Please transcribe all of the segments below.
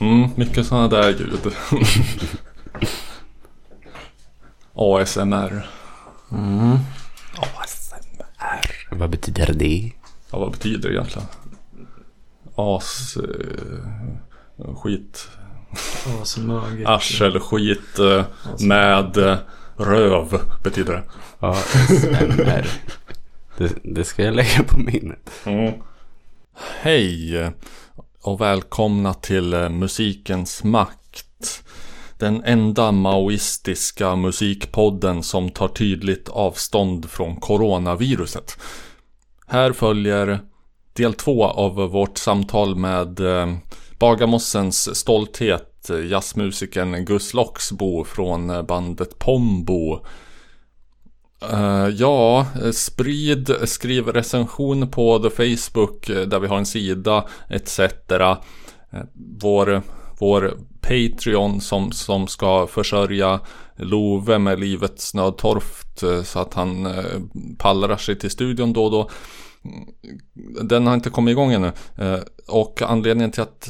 Mm, mycket sådana där ljud. ASMR. Mm. ASMR. Vad betyder det? Ja, vad betyder det egentligen? As... Eh, skit. Asmöget. Arselskit eh, med eh, röv betyder det. ASMR. Det, det ska jag lägga på minnet. Mm. Hej och välkomna till eh, Musikens makt. Den enda maoistiska musikpodden som tar tydligt avstånd från coronaviruset. Här följer del två av vårt samtal med eh, Bagarmossens stolthet, jazzmusikern Gus Loxbo från eh, bandet Pombo. Uh, ja, sprid, skriv recension på The Facebook eh, där vi har en sida etc. Eh, vår, vår Patreon som, som ska försörja Love med livets nödtorft så att han pallrar sig till studion då och då. Mm, den har inte kommit igång ännu. Och anledningen till att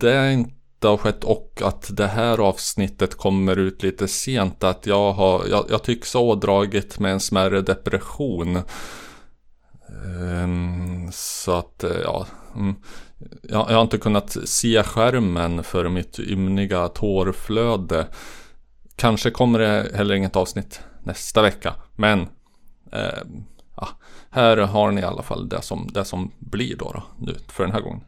det inte har skett och att det här avsnittet kommer ut lite sent. Att jag, har, jag, jag tycks ha ådragit med en smärre depression. Um, så att, eh, ja. mm. Jag, jag har inte kunnat se skärmen för mitt ymniga tårflöde. Kanske kommer det heller inget avsnitt nästa vecka. Men eh, ja, här har ni i alla fall det som, det som blir då, då nu för den här gången.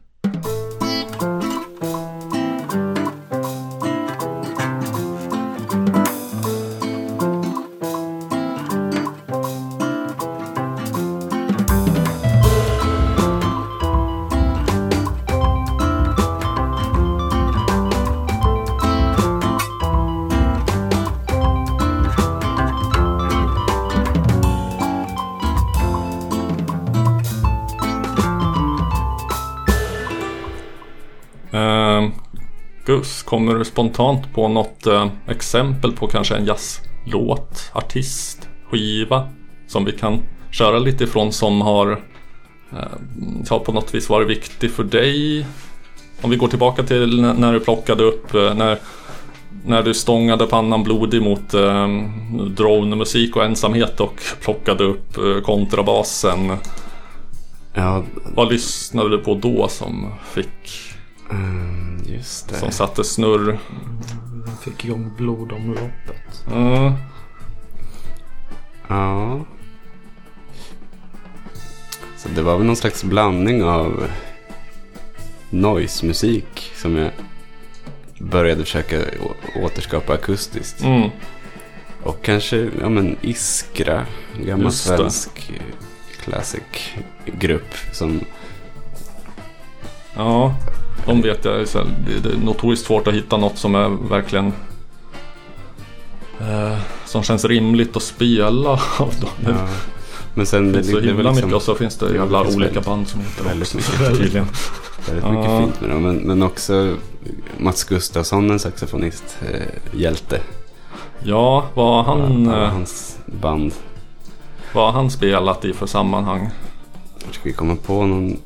Gus, kommer du spontant på något eh, exempel på kanske en jazzlåt, artist, skiva som vi kan köra lite ifrån som har eh, på något vis varit viktig för dig? Om vi går tillbaka till när du plockade upp, eh, när, när du stångade pannan blodig mot eh, dronemusik och ensamhet och plockade upp eh, kontrabasen. Ja, Vad lyssnade du på då som fick mm, just det. Som satte snurr. Han fick igång blodomloppet. Mm. Ja. Så det var väl någon slags blandning av noise-musik som jag började försöka återskapa akustiskt. Mm. Och kanske, ja men Iskra, en gammal svensk classic grupp som, Ja, de vet jag. Det det är notoriskt svårt att hitta något som är verkligen eh, som känns rimligt att spela av dem. Det ja. Men sen finns så det himla väl mycket och så finns det jävla det olika väldigt- band som heter väldigt också. mycket. Tydligen. väldigt mycket fint med dem. Men, men också Mats Gustafsson, en saxofonist, eh, hjälte. Ja, vad har han, Ja, eh, hans band. vad har han spelat i för sammanhang? Ska vi komma på någon...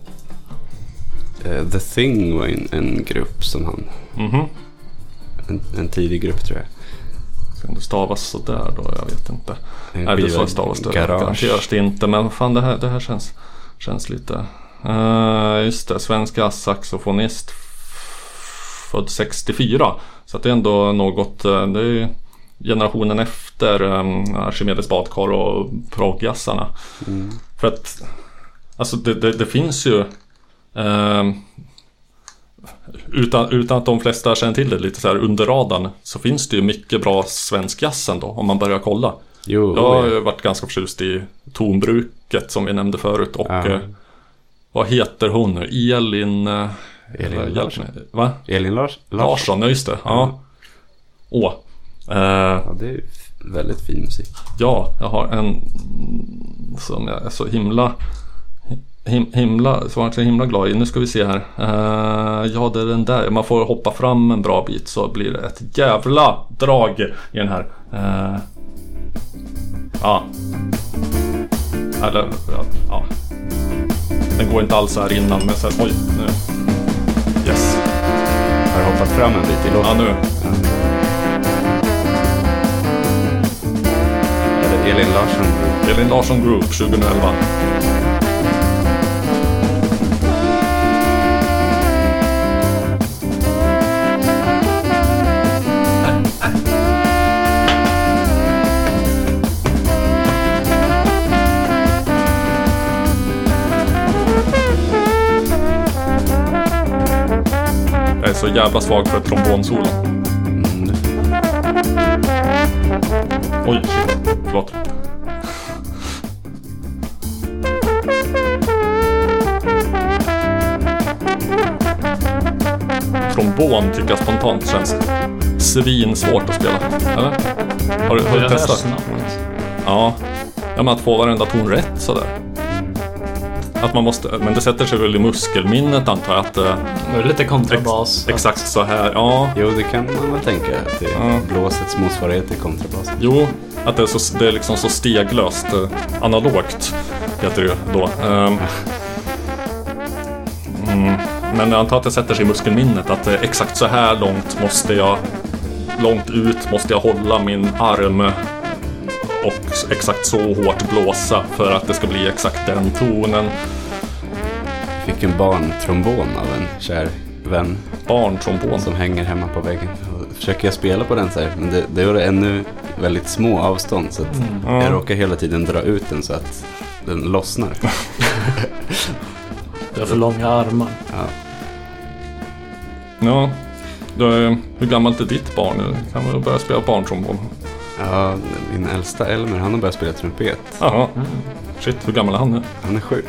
Eh, The Thing var en, en grupp som han... Mhm. En, en tidig grupp tror jag. Kan det stavas sådär då? Jag vet inte. Nej, det så stavas det. Garanteras det inte. Men fan det här, det här känns, känns lite... Uh, just det, svenska saxofonist. Född 64. Så det är ändå något... eh, det är generationen efter um, Archimedes badkar och proggjazzarna. Mm. För att... Alltså det, det, det finns ju... ehm, utan, utan att de flesta känner till det lite så här under radarn så finns det ju mycket bra svensk jazz ändå om man börjar kolla. Jo, Jag har ja. varit ganska förtjust i tonbruket som vi nämnde förut och Ja. eh, vad heter hon nu? Elin... eh, Elin Larsson. Va? Elin Lars, Larsson, ja just det. Ja. Åh. Eh, Ja, det är väldigt fin musik. ja, jag har en som jag är så himla him, himla, som jag är så himla glad. Nu ska vi se här. Eh, ja, det är den där. Man får hoppa fram en bra bit så blir det ett jävla drag i den här. Eh, ja. Eller, ja, ja. Den går inte alls här innan men sen, oj, nu. Yes. Har hoppat fram en bit i Ja, låten. nu. Är det Elin Larsson? Elin Larsson Group 2011. Så jävla svag för ett trombonsolo. Mm, Oj, shit. Förlåt. Trombon tycker jag spontant känns svinsvårt att spela. Eller? Har du, har du testat? Ja. ja, men att få varenda ton rätt sådär. Att man måste, men det sätter sig väl i muskelminnet antar jag att eh, det lite kontrabas. exakt så här, ja. Jo, det kan man väl tänka. Att det är Ja. blåsets motsvarighet till kontrabasen. Jo, att det är, så, det är liksom så steglöst. Eh, analogt heter det ju då. Ehm, mm, men jag antar att det sätter sig i muskelminnet att eh, exakt så här långt måste jag Långt ut måste jag hålla min arm exakt så hårt blåsa för att det ska bli exakt den tonen. Fick en barntrombon av en kär vän Barntrombon. som hänger hemma på väggen. Försöker jag spela på den så här, men det, det var ännu väldigt små avstånd så att Ja. jag råkar hela tiden dra ut den så att den lossnar. Du har för långa armar. Ja. Ja, hur gammalt är ditt barn nu? Kan man börja spela barntrombon? Ja, min äldsta Elmer han har börjat spela trumpet. Jaha. Shit, hur gammal är han nu? Han är sju.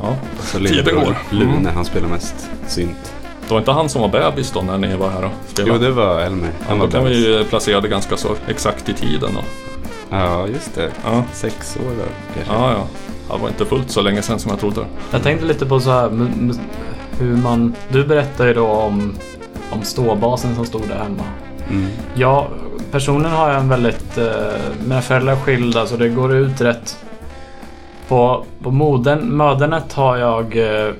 Ja. Så Tio lillebror år. Lune, Mm. han spelar mest synt. Det var inte han som var bebis då när ni var här och Jo, spelade? det var Elmer. ja, Han då var kan bebis. vi ju placera det ganska så exakt i tiden då. Ja, just det. Ja, Sex år då, kanske. ja, ja. Det var inte fullt så länge sedan som jag trodde. Jag tänkte lite på så här hur man... Du berättade ju då om, om ståbasen som stod där hemma. Mm. Ja, personligen har jag en väldigt... Eh, mina föräldrar är skilda så det går ut rätt. På, på moden, mödernet har jag eh,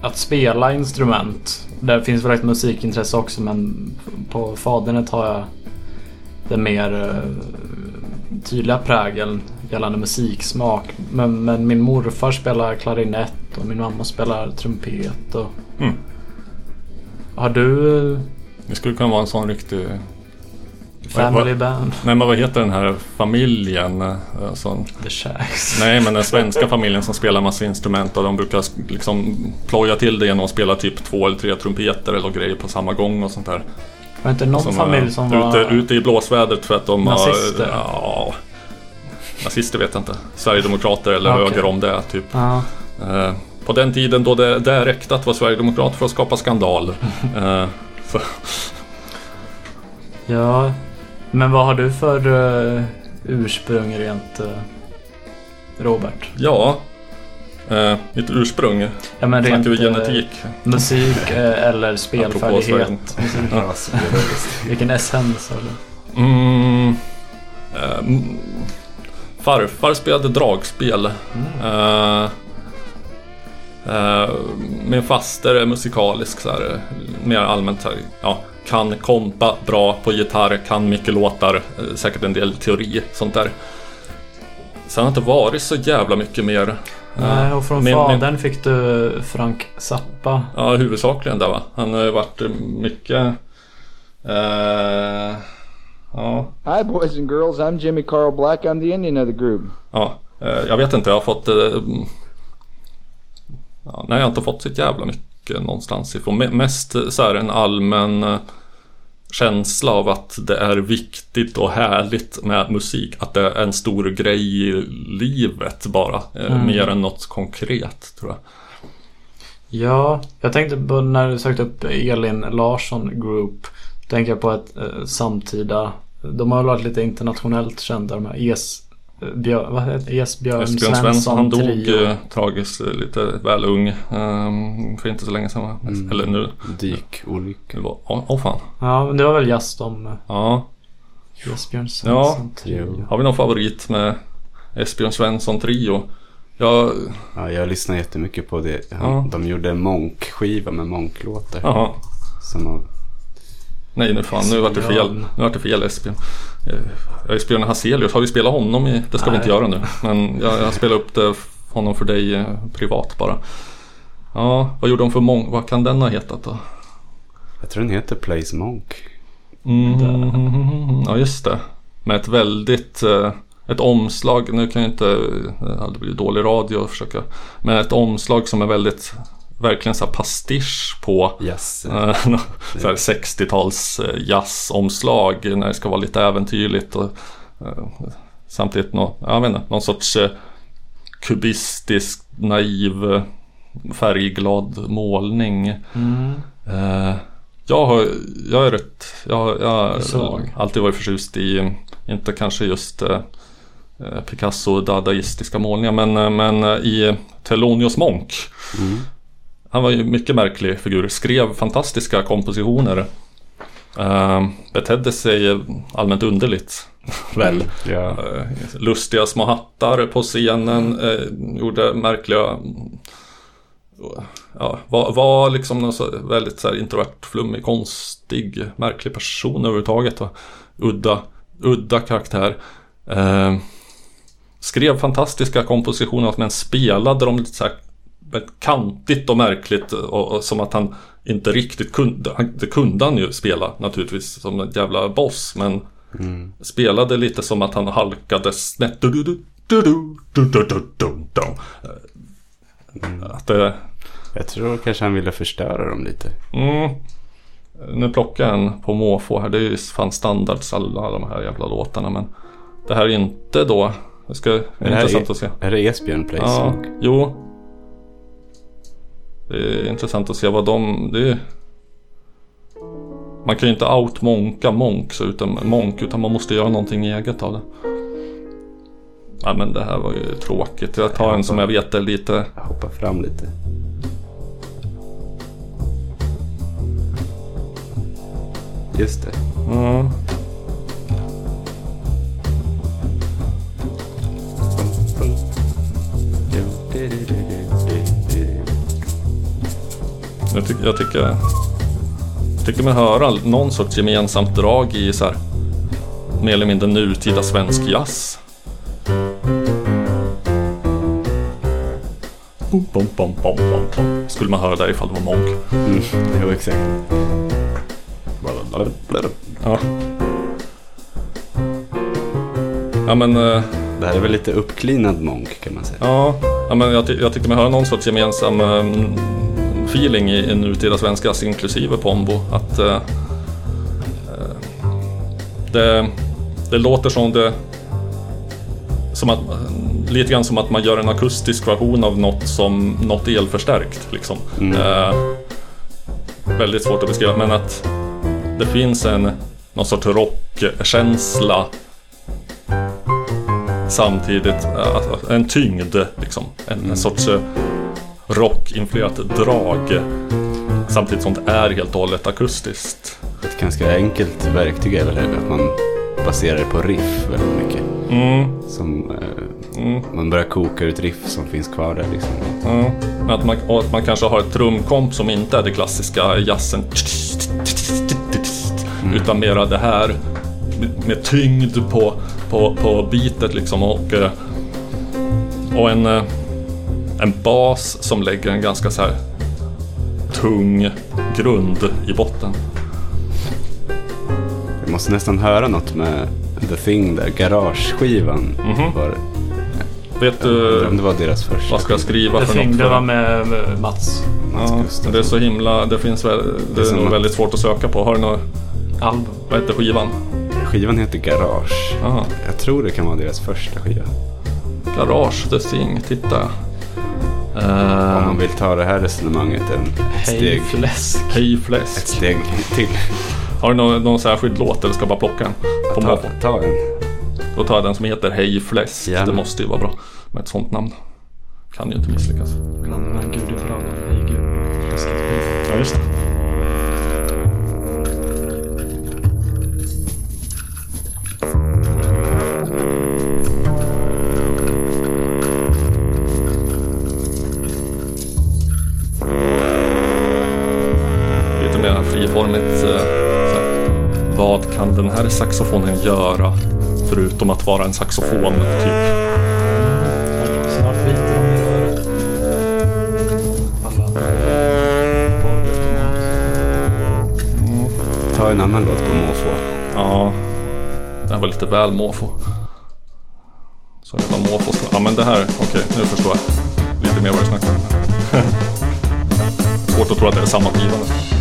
att spela instrument. Där finns väl ett musikintresse också men på fadernet har jag den mer eh, tydliga prägeln gällande musiksmak. Men, men min morfar spelar klarinett och min mamma spelar trumpet. Och... Mm. Har du Det skulle kunna vara en sån riktig... family band? Nej men vad heter den här familjen? eh, Sån... The Shacks. Nej men den svenska familjen som spelar massa instrument och de brukar liksom ploja till det genom att spela typ två eller tre trumpeter eller grejer på samma gång och sånt där. Var det inte någon som familj var som ute, var... ute i blåsvädret för att de Nazister? Ja, nazister vet jag inte. Sverigedemokrater eller Okej. höger om det typ. Ja. Eh, på den tiden då det, det räckte att vara sverigedemokrat för att skapa skandal. Eh, ja. Men vad har du för uh, ursprung rent uh, Robert? ja, eh, mitt ursprung. Ja men rent vi genetik? musik eller spelfärdighet. Ja. Vilken essens eller? Mm, eh, mm, farfar spelade dragspel. Eh, min faster är musikalisk så här, mer allmänt här, ja, kan kompa bra på gitarr, kan mycket låtar, eh, säkert en del teori, sånt där. Sen har det inte varit så jävla mycket mer. Eh, Nej, och från min- fadern fick du Frank Zappa. Ja, huvudsakligen där va. Han har ju varit eh, mycket... Eh, ja, Hi, boys and girls. I'm Jimmy Carl Black. I'm the Indian of the group. ja. Eh, jag vet inte, jag har fått... Eh, ja, nej, jag har inte fått så jävla mycket någonstans ifrån. Me- Mest eh, så här en allmän eh, känsla av att det är viktigt och härligt med musik. Att det är en stor grej i livet bara. Eh, Mm. Mer än något konkret, tror jag. Ja, jag tänkte på när du sökte upp Elin Larsson Group. Tänker jag på ett eh, samtida. De har varit lite internationellt kända de här Es... eh, Björ, vad heter det? Esbjörn Esbjörn Svensson, han dog eh, tragiskt eh, lite väl ung. eh, för inte så länge sedan? Mm. Eller nu. Dykolycka. Åh åh fan. Ja, men det var väl just de eh, Ja. Esbjörn Ja. Svensson trio. Har vi någon favorit med Esbjörn Svensson Trio? Jag, Ja, jag lyssnar jättemycket på det. Han, Ja. De gjorde en Monk-skiva med Monk-låtar. Som Nej nu fan, nu vart det fel. Nu vart det fel Espion. Eh, Espion Hazelius, har vi spelat honom i? Det ska vi Nej. inte göra nu. Men jag, jag spelar upp det, honom för dig eh, privat bara. Ja, vad gjorde de för mång... Vad kan den ha hetat då? Jag tror den heter Place Monk. Mm, ja just det. Med ett väldigt eh, ett omslag, nu kan jag inte, det hade blivit dålig radio att försöka. Men ett omslag som är väldigt verkligen så pastisch på Yes. eh, så här 60-tals eh, jazzomslag när det ska vara lite äventyrligt. Och, eh, samtidigt nå, jag vet inte, någon sorts kubistisk, naiv, färgglad målning. Mm. Jag, har, jag är rätt, jag, jag har alltid varit förtjust i, inte kanske just Picasso dadaistiska målningar men, men i Thelonious Monk. Mm. Han var ju mycket märklig figur, skrev fantastiska kompositioner. Eh, betedde sig allmänt underligt. Väl. Ja. Eh, lustiga små hattar på scenen. Eh, gjorde märkliga... Ja, var, var liksom någon så väldigt så här introvert, flummig, konstig, märklig person överhuvudtaget. Och udda, udda karaktär. Eh, skrev fantastiska kompositioner men spelade dem lite så här kantigt och märkligt och, och, som att han inte riktigt kunde, han, det kunde han ju spela naturligtvis som en jävla boss men mm. spelade lite som att han halkade snett. Jag tror kanske han ville förstöra dem lite. Mm. Nu plockar jag en på måfå här. Det är ju fan standards alla de här jävla låtarna men det här är inte då. Det ska, är det intressant e- är. Är det Esbjörn Place? Ja, jo, det är intressant att se vad de... Är, man kan ju inte outmonka monks utan, monk utan man måste göra någonting eget av det. Ja men det här var ju tråkigt. Jag tar en som jag vet är lite... Jag hoppar fram lite. Just det. Ja. Jag, tycker, jag tycker... Jag tycker mig höra någon sorts gemensamt drag i så här mer eller mindre nutida svensk jazz. Bom, bom, bom, bom, bom, bom. Skulle man höra där ifall det var Monk. Mm. Jo, exakt. Ja. Ja men... eh, Det här är väl lite uppklinad Monk kan man säga. Ja, ja men jag, ty- jag tyckte mig höra någon sorts gemensam eh, feeling i, nutida svenska, alltså inklusive Pombo. Att eh, eh, det, det låter som det... Som att, lite grann som att man gör en akustisk version av något som något elförstärkt. Liksom. Mm. Eh, väldigt svårt att beskriva, men att det finns en någon sorts rockkänsla samtidigt eh, en tyngd liksom. En, en sorts eh, rockinfluerat drag. Samtidigt som det är helt och hållet akustiskt. Ett ganska enkelt verktyg är väl det, att man baserar det på riff väldigt mycket. Mm, Som, eh, mm, man börjar koka ut riff som finns kvar där liksom. ja. Men att man, och att man kanske har ett trumkomp som inte är det klassiska jazzen. Utan mera det här med- tyngd på, på, på beatet liksom. Och, eh, och en, eh, en bas som lägger en ganska så här tung grund i botten. Vi måste nästan höra något med The Thing där, Garageskivan. Mhm. Var, Vet jag du om det var deras första vad ska jag skriva The för Thing, något? det var med Mats Mats Ja, Gustafsson. det är så himla, det finns väl, det är som nog att- väldigt svårt att söka på. Har du något, album. vad heter skivan? Skivan heter Garage. Aha, Jag tror det kan vara deras första skiva. Garage, The Thing, titta. Om man vill ta det här resonemanget en, ett, Hej steg, fläsk. Hej ett fläsk. steg till. Har du någon, någon särskild låt eller ska jag bara plocka en? På Ta, måfå? ta en. Då tar jag den som heter Hej fläsk. Gärna. Det måste ju vara bra med ett sånt namn. Kan ju inte misslyckas. Bland. Hej gud. Ja, just det. Kan den här saxofonen göra? Förutom att vara en saxofon, typ. Snart biter de i röret. Alla Ta en annan låt på måfå. Ja, det här var lite väl måfå. Så jävla måfå. Ja men det här, okej nu förstår jag. Lite mer vad du snackar om. Svårt att tro att det är samma skiva nästan.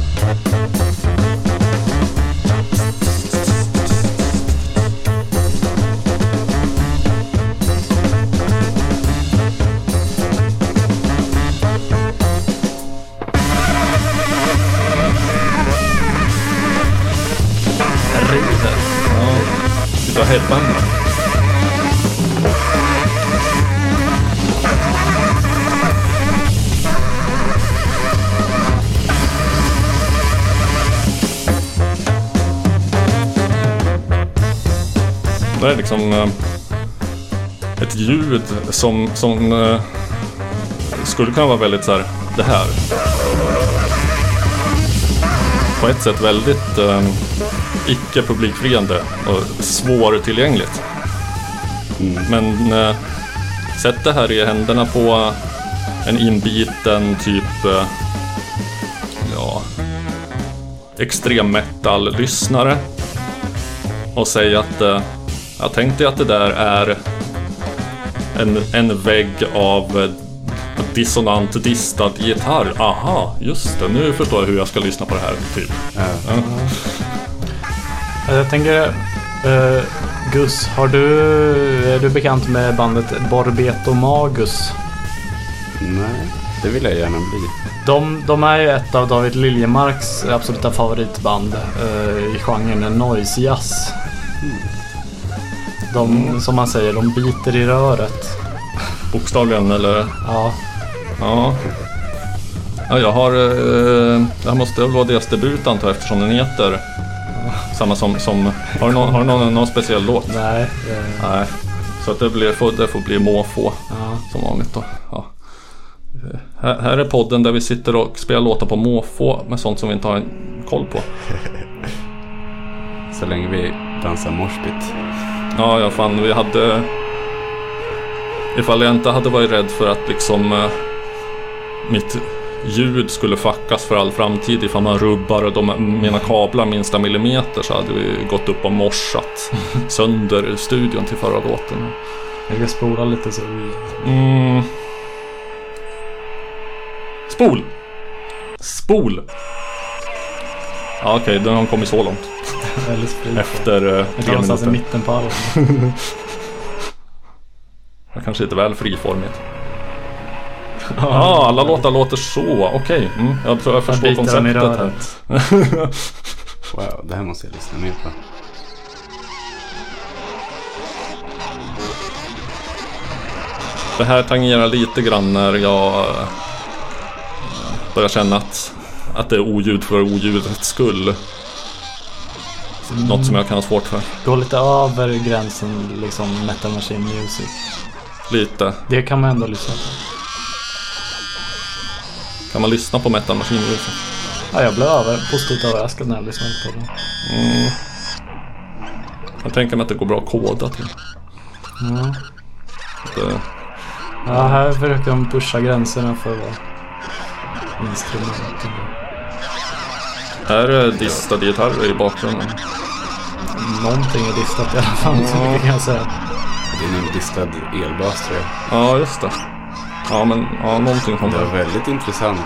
Headbanger. Det är liksom eh, ett ljud som, som eh, skulle kunna vara väldigt så här, det här. På ett sätt väldigt eh, icke publikfriande och svårtillgängligt. Men eh, sätt det här i händerna på en inbiten typ eh, ja, extrem metal-lyssnare och säg att eh, jag tänkte att det där är en, en vägg av eh, dissonant distad gitarr. Aha, just det. Nu förstår jag hur jag ska lyssna på det här. Typ. Ja. Eh, Jag tänker, eh, Gus, har du, är du bekant med bandet Borbeto Magus? Nej, det vill jag gärna bli. De, de är ju ett av David Liljemarks absoluta favoritband eh, i genren noise jazz. De, som man säger, de biter i röret. Bokstavligen eller? Ja, Ja. Ja, jag har... Eh, det här måste väl vara deras debut antar jag eftersom den heter samma som... som har du, någon, har du någon, någon speciell låt? nej. eh, Nej. Så att det, blir, får, det får bli måfå ja. som vanligt då. Ja. Här, här är podden där vi sitter och spelar låtar på måfå med sånt som vi inte har en koll på. Så länge vi dansar moshpit. Ja, ja fan vi hade... Ifall jag inte hade varit rädd för att liksom eh, mitt ljud skulle fuckas för all framtid ifall man rubbar de, mina kablar minsta millimeter så hade vi gått upp och morsat sönder studion till förra låten. Jag ska spola lite så vi... Mm. Spol! Spol! Ja, Okej, den har kommit så långt. Efter eh, tre någonstans i minuter. mitten på är Kanske lite väl friformigt. Ja, alla låtar låter så. Okej, mm, jag tror jag förstår konceptet här. Wow, det här måste jag lyssna mer på. Det här tangerar lite grann när jag eh, börjar känna att, att det är oljud för oljudets skull. Något som jag kan ha svårt för. Går lite över gränsen liksom metal machine music. Lite. Det kan man ändå lyssna på. Kan man lyssna på Metal Machine Music? Ja, jag blev över, positivt överraskad när jag lyssnade på den. Mm. Jag tänker mig att det går bra att koda till. Ja. Det, Ja, här försöker de pusha gränserna för vad instrumenten här är distade gitarrer i bakgrunden. Någonting är distat i alla fall, så mycket kan jag säga. Det är en distad elbas tror jag. Ja, just det. Ja, men ja, någonting sånt Det var väldigt intressant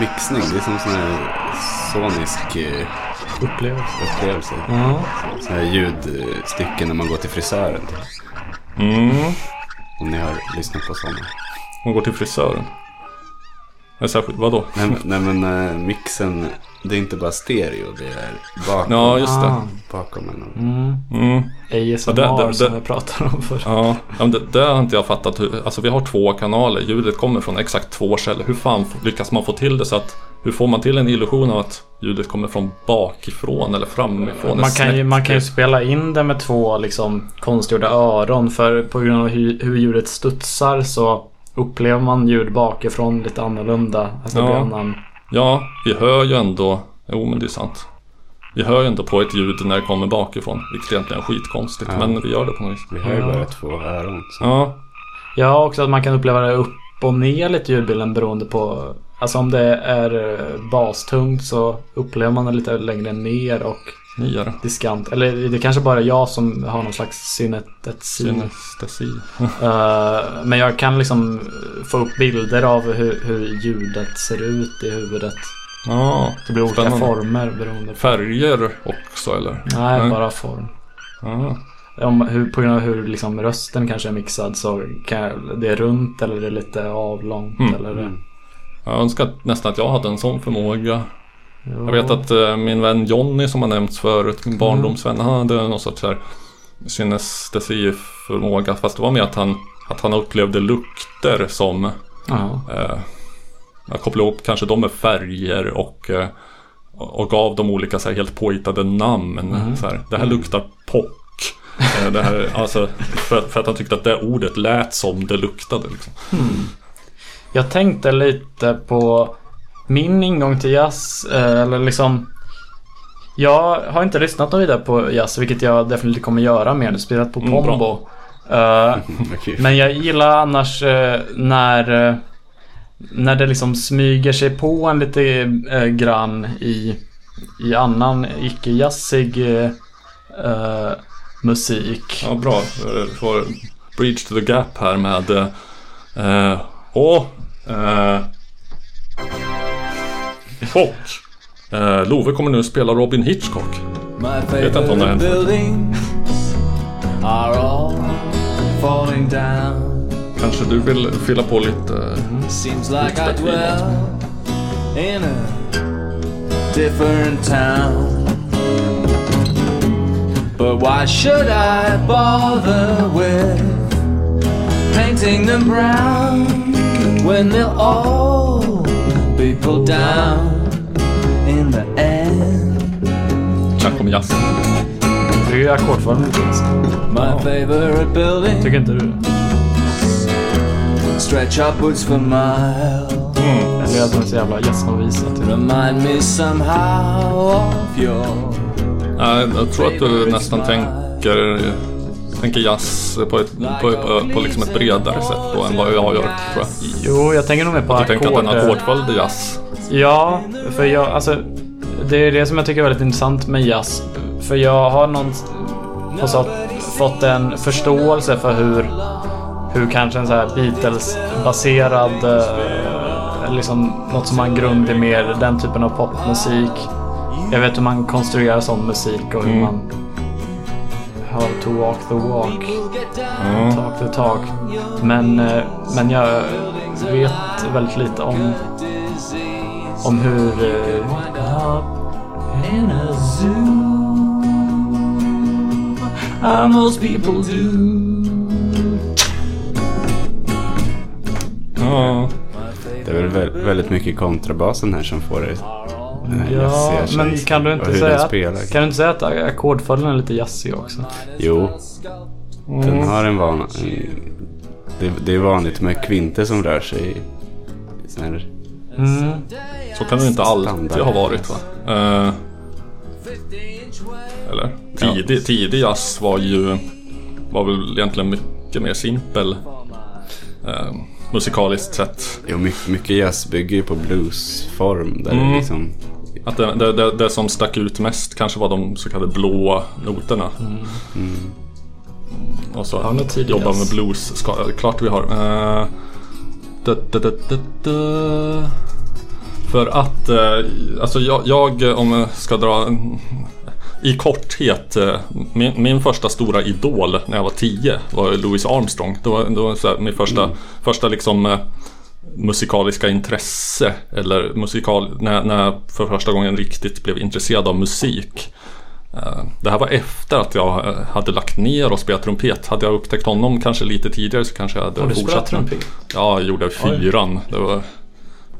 mixning. Det är som sån här sonisk eh, Upplevelse. upplevelse. Ja. Såna här ljudstycken när man går till frisören. Mm. Om ni har lyssnat på sådana. Man går till frisören. Särskilt, vadå? Nej, nej men eh, mixen, det är inte bara stereo. Det är bakom, Ja, just det. Bakom en. Mm. Mm. ASMR Ja, det- det- som vi pratade om förr. Ja, men det, det har inte jag fattat. Hur, alltså vi har två kanaler. Ljudet kommer från exakt två källor. Hur fan lyckas man få till det så att... Hur får man till en illusion av att ljudet kommer från bakifrån eller framifrån? Man kan, ju, man kan ju spela in det med två liksom konstgjorda öron för på grund av hur, hur ljudet studsar så upplever man ljud bakifrån lite annorlunda. Alltså det blir Ja. Ja, vi hör ju ändå... Jo, men det är sant. vi hör ju ändå på ett ljud när det kommer bakifrån. Vilket egentligen är skitkonstigt. Ja. Men vi gör det på något vis. Vi har ju bara två öron. Så. Ja, Ja, också att man kan uppleva det upp och ner lite i ljudbilden beroende på... Alltså om det är eh, bastungt så upplever man det lite längre ner och niare. diskant. Eller det är kanske bara jag som har någon slags synestesi. Synestesi. Eh, men jag kan liksom få upp bilder av hur, hur ljudet ser ut i huvudet. Ja, Det blir olika Spännande. former beroende på... färger också eller? Nej, Nej. bara form. Ja. Om, hur, på grund av hur liksom rösten kanske är mixad så kan jag, det är runt eller det är lite avlångt. Mm. Eller det, Mm. Jag önskar nästan att jag hade en sån förmåga. Jo. Jag vet att eh, min vän Jonny som har nämnts förut, min barndomsvän, han hade någon sorts här synestesiförmåga. Fast det var mer att han, att han upplevde lukter som Ja. eh, jag kopplade ihop kanske de med färger och, eh, och gav dem olika så här, helt påhittade namn. Mm. Så här, det här luktar pock. Eh, det här, alltså, för, för att han tyckte att det ordet lät som det luktade. Liksom. Jag tänkte lite på min ingång till jazz. eh, Eller liksom Jag har inte lyssnat något vidare på jazz, vilket jag definitivt kommer göra mer. Spelat på Mm. Pombo. Vad kul. Men jag gillar annars eh, när eh, När det liksom smyger sig på en lite eh, grann i I annan icke-jazzig musik. Ja, bra. Får Bridge to the Gap här med... Åh! Eh, och eh, Love kommer nu spela Robin Hitchcock. My Vet inte om det har hänt. Kanske du vill fylla på lite? Seems like I dwell in a different town. But why should I bother with painting them brown when they'll all be pulled down in the end? Snack om jazz. Det är ackordformen. My favorite building Tycker inte du? stretch upwards for miles. Eller att de är så jävla jazznovisa typ. Remind me somehow of your Nej, jag tror att du nästan tänker, tänker jazz på ett, på, på, på liksom ett bredare sätt då än vad jag gör. Tror jag. Jo, jag tänker nog mer på Du tänker att en ackord. ackordföljd är jazz? Ja, för jag, alltså Det är det som jag tycker är väldigt intressant med jazz. För jag har någon på så, fått en förståelse för hur hur kanske en så här Beatles-baserad eh, liksom något som har en grund i mer den typen av popmusik. Jag vet hur man konstruerar sån musik och hur Mm. man to walk the walk, Mm. talk the talk. Men, eh, men jag vet väldigt lite om om hur... eh. Ja, Det är väl vä- väldigt mycket kontrabasen här som får det. Här Ja, men kan du inte säga att, kan du inte säga att ackordföljden är lite jazzig också? Jo, Mm. den har en vana. En, det, det är vanligt med kvinter som rör sig i sån här Mm. så kan det inte alltid ha varit va? Eh, eller? Tidig, tidig jazz var ju var väl egentligen mycket mer simpel eh, musikaliskt sett. Jo, mycket, mycket jazz bygger ju på bluesform. Där Mm. det liksom... Att det, det, det, det som stack ut mest kanske var de så kallade blå noterna. Och så Har du något tidig jobba med blues. Ska, klart vi har. Uh, da, da, da. För att, eh, alltså jag, jag om jag ska dra i korthet, eh, min, min första stora idol när jag var 10 var Louis Armstrong. Det var, det var så här, min första, första liksom musikaliska intresse. Eller musikal, när, när jag för första gången riktigt blev intresserad av musik. Eh, Det här var efter att jag hade lagt ner och spelat trumpet. Hade jag upptäckt honom kanske lite tidigare så kanske jag hade Har du spelat fortsatt. trumpet? Ja, jag gjorde fyran. Det var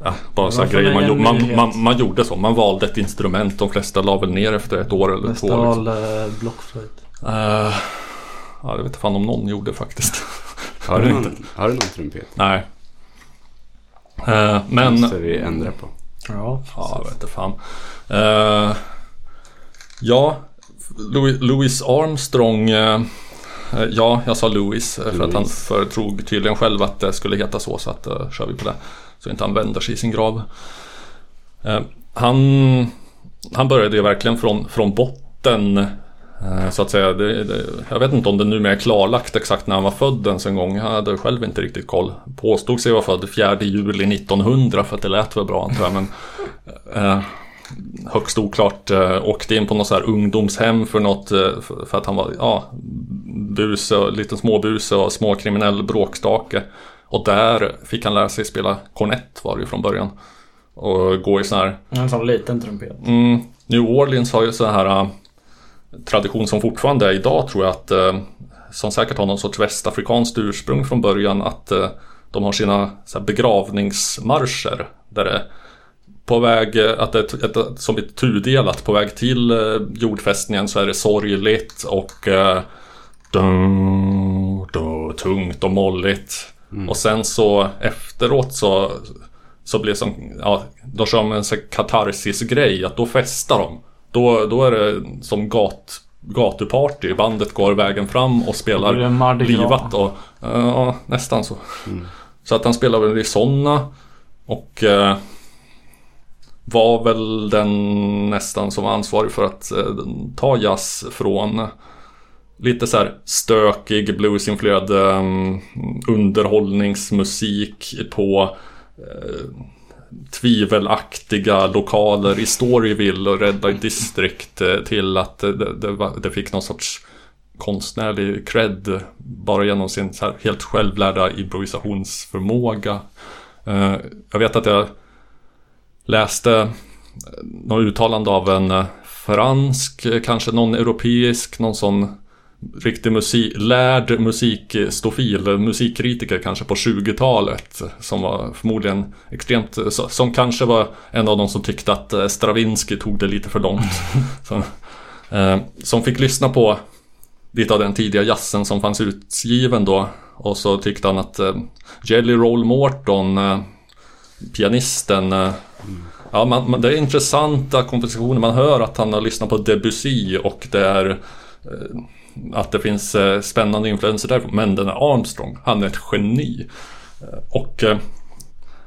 ja, bara så grejer man, gjorde- man, man, man gjorde så. Man valde ett instrument. De flesta la väl ner efter ett år eller två. Liksom. Vestal eh, blockflöjt. Eh, ja, jag vet inte fan om någon gjorde faktiskt. Har du Jag någon, har du någon trumpet? Nej. Eh, men... måste vi ändra på. Ja, Ja, jag vet fan. Eh, Ja, Louis, Louis Armstrong. eh, eh, Ja, jag sa Louis eh, för att han Louis. företrog tydligen själv att det skulle heta så. Så att uh, kör vi på det. Så inte han vänder sig i sin grav. Han, han började ju verkligen från, från botten. Eh, Så att säga. Det, det, jag vet inte om det numera är klarlagt exakt när han var född ens en gång. Jag hade själv inte riktigt koll. Påstod sig vara född 4 juli 1900 för att det lät väl bra antar jag. Men, eh, högst oklart. Eh, åkte in på något så här ungdomshem för något. Eh, för, för att han var ja, buse, liten småbuse och småkriminell bråkstake. Och där fick han lära sig spela kornett var det ju från början. Och gå i sån här En sån liten trumpet. Mm, New Orleans har ju så här äh, tradition som fortfarande är idag tror jag att äh, som säkert har någon sorts västafrikanskt ursprung från början att äh, de har sina begravningsmarscher där det på väg, äh, att det är ett, ett, som är tudelat på väg till jordfästningen så är det sorgligt och äh, dun, dun, tungt och molligt. Och sen så efteråt så så blir det som, ja, de kör med en katarsis-grej, att då festar de. Då, då är det som gat, gatuparty, bandet går vägen fram och spelar livat och, ja, nästan så. Så att han spelar väl i såna och eh, var väl den nästan som var ansvarig för att eh, ta jazz från lite så här stökig bluesinfluerad um, underhållningsmusik på eh, tvivelaktiga lokaler i Storyville och Red District eh, till att eh, det, det, det fick någon sorts konstnärlig cred bara genom sin så här helt självlärda improvisationsförmåga. Eh, jag vet att jag läste något uttalande av en fransk, kanske någon europeisk, någon sån riktig musik, lärd musikstofil, musikkritiker kanske på 20-talet. Som var förmodligen extremt, som kanske var en av de som tyckte att eh, Stravinsky tog det lite för långt. Så, eh, som fick lyssna på lite av den tidiga jazzen som fanns utgiven då. Och så tyckte han att eh, Jelly Roll Morton, eh, pianisten, eh, Ja, man, man, det är intressanta kompositioner. Man hör att han har lyssnat på Debussy och det är eh, att det finns eh, spännande influenser där. Men den är Armstrong, han är ett geni. Eh, och eh,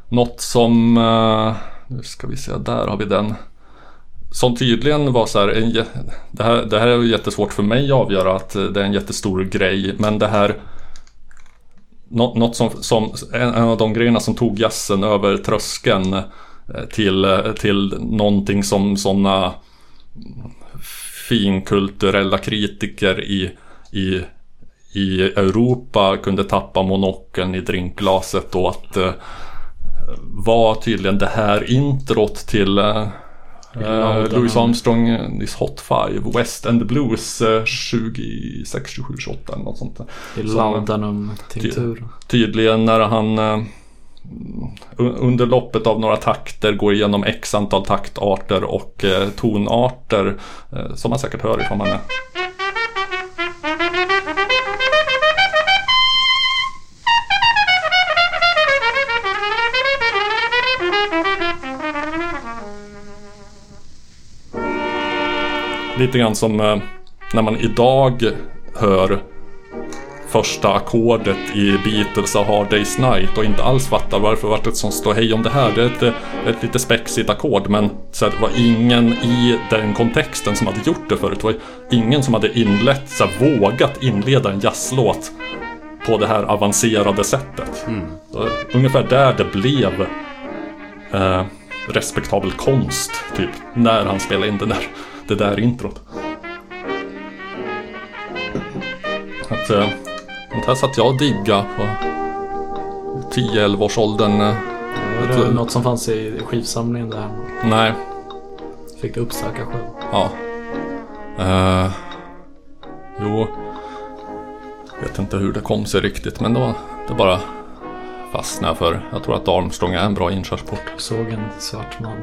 något som, eh, nu ska vi se, där har vi den. Som tydligen var så här, en, det, här det här är jättesvårt för mig att avgöra att eh, det är en jättestor grej. Men det här Något som, som en, en av de grejerna som tog jazzen över tröskeln eh, till, eh, till någonting som sådana finkulturella kritiker i, i, i Europa kunde tappa monokeln i drinkglaset och att eh, var tydligen det här introt till eh, eh, Louis Armstrong eh, This Hot Five West End Blues eh, 26, 27, 28 eller något sånt där. Som- laudanum-tinktur. Tydligen när han eh, under loppet av några takter går igenom x antal taktarter och eh, tonarter eh, som man säkert hör ifrån man är. Lite grann som eh, när man idag hör första ackordet i Beatles A Hard Day's Night och inte alls fattar varför vart ett sånt ståhej om det här. Det är ett, ett lite spexigt ackord men så här, det var ingen i den kontexten som hade gjort det förut. Det var ingen som hade inlett, så här, vågat inleda en jazzlåt på det här avancerade sättet. Så, ungefär där det blev eh, respektabel konst, typ, när han spelade in det där, det där introt. Att, eh, sånt här satt jag och digga på 10-11 års åldern. eh. Var det något som fanns i skivsamlingen där? Nej, Fick du uppsöka själv? ja. Uh, jo, vet inte hur det kom sig riktigt men då, det bara fastnade för. Jag tror att Armstrong är en bra inkörsport. Såg en svart man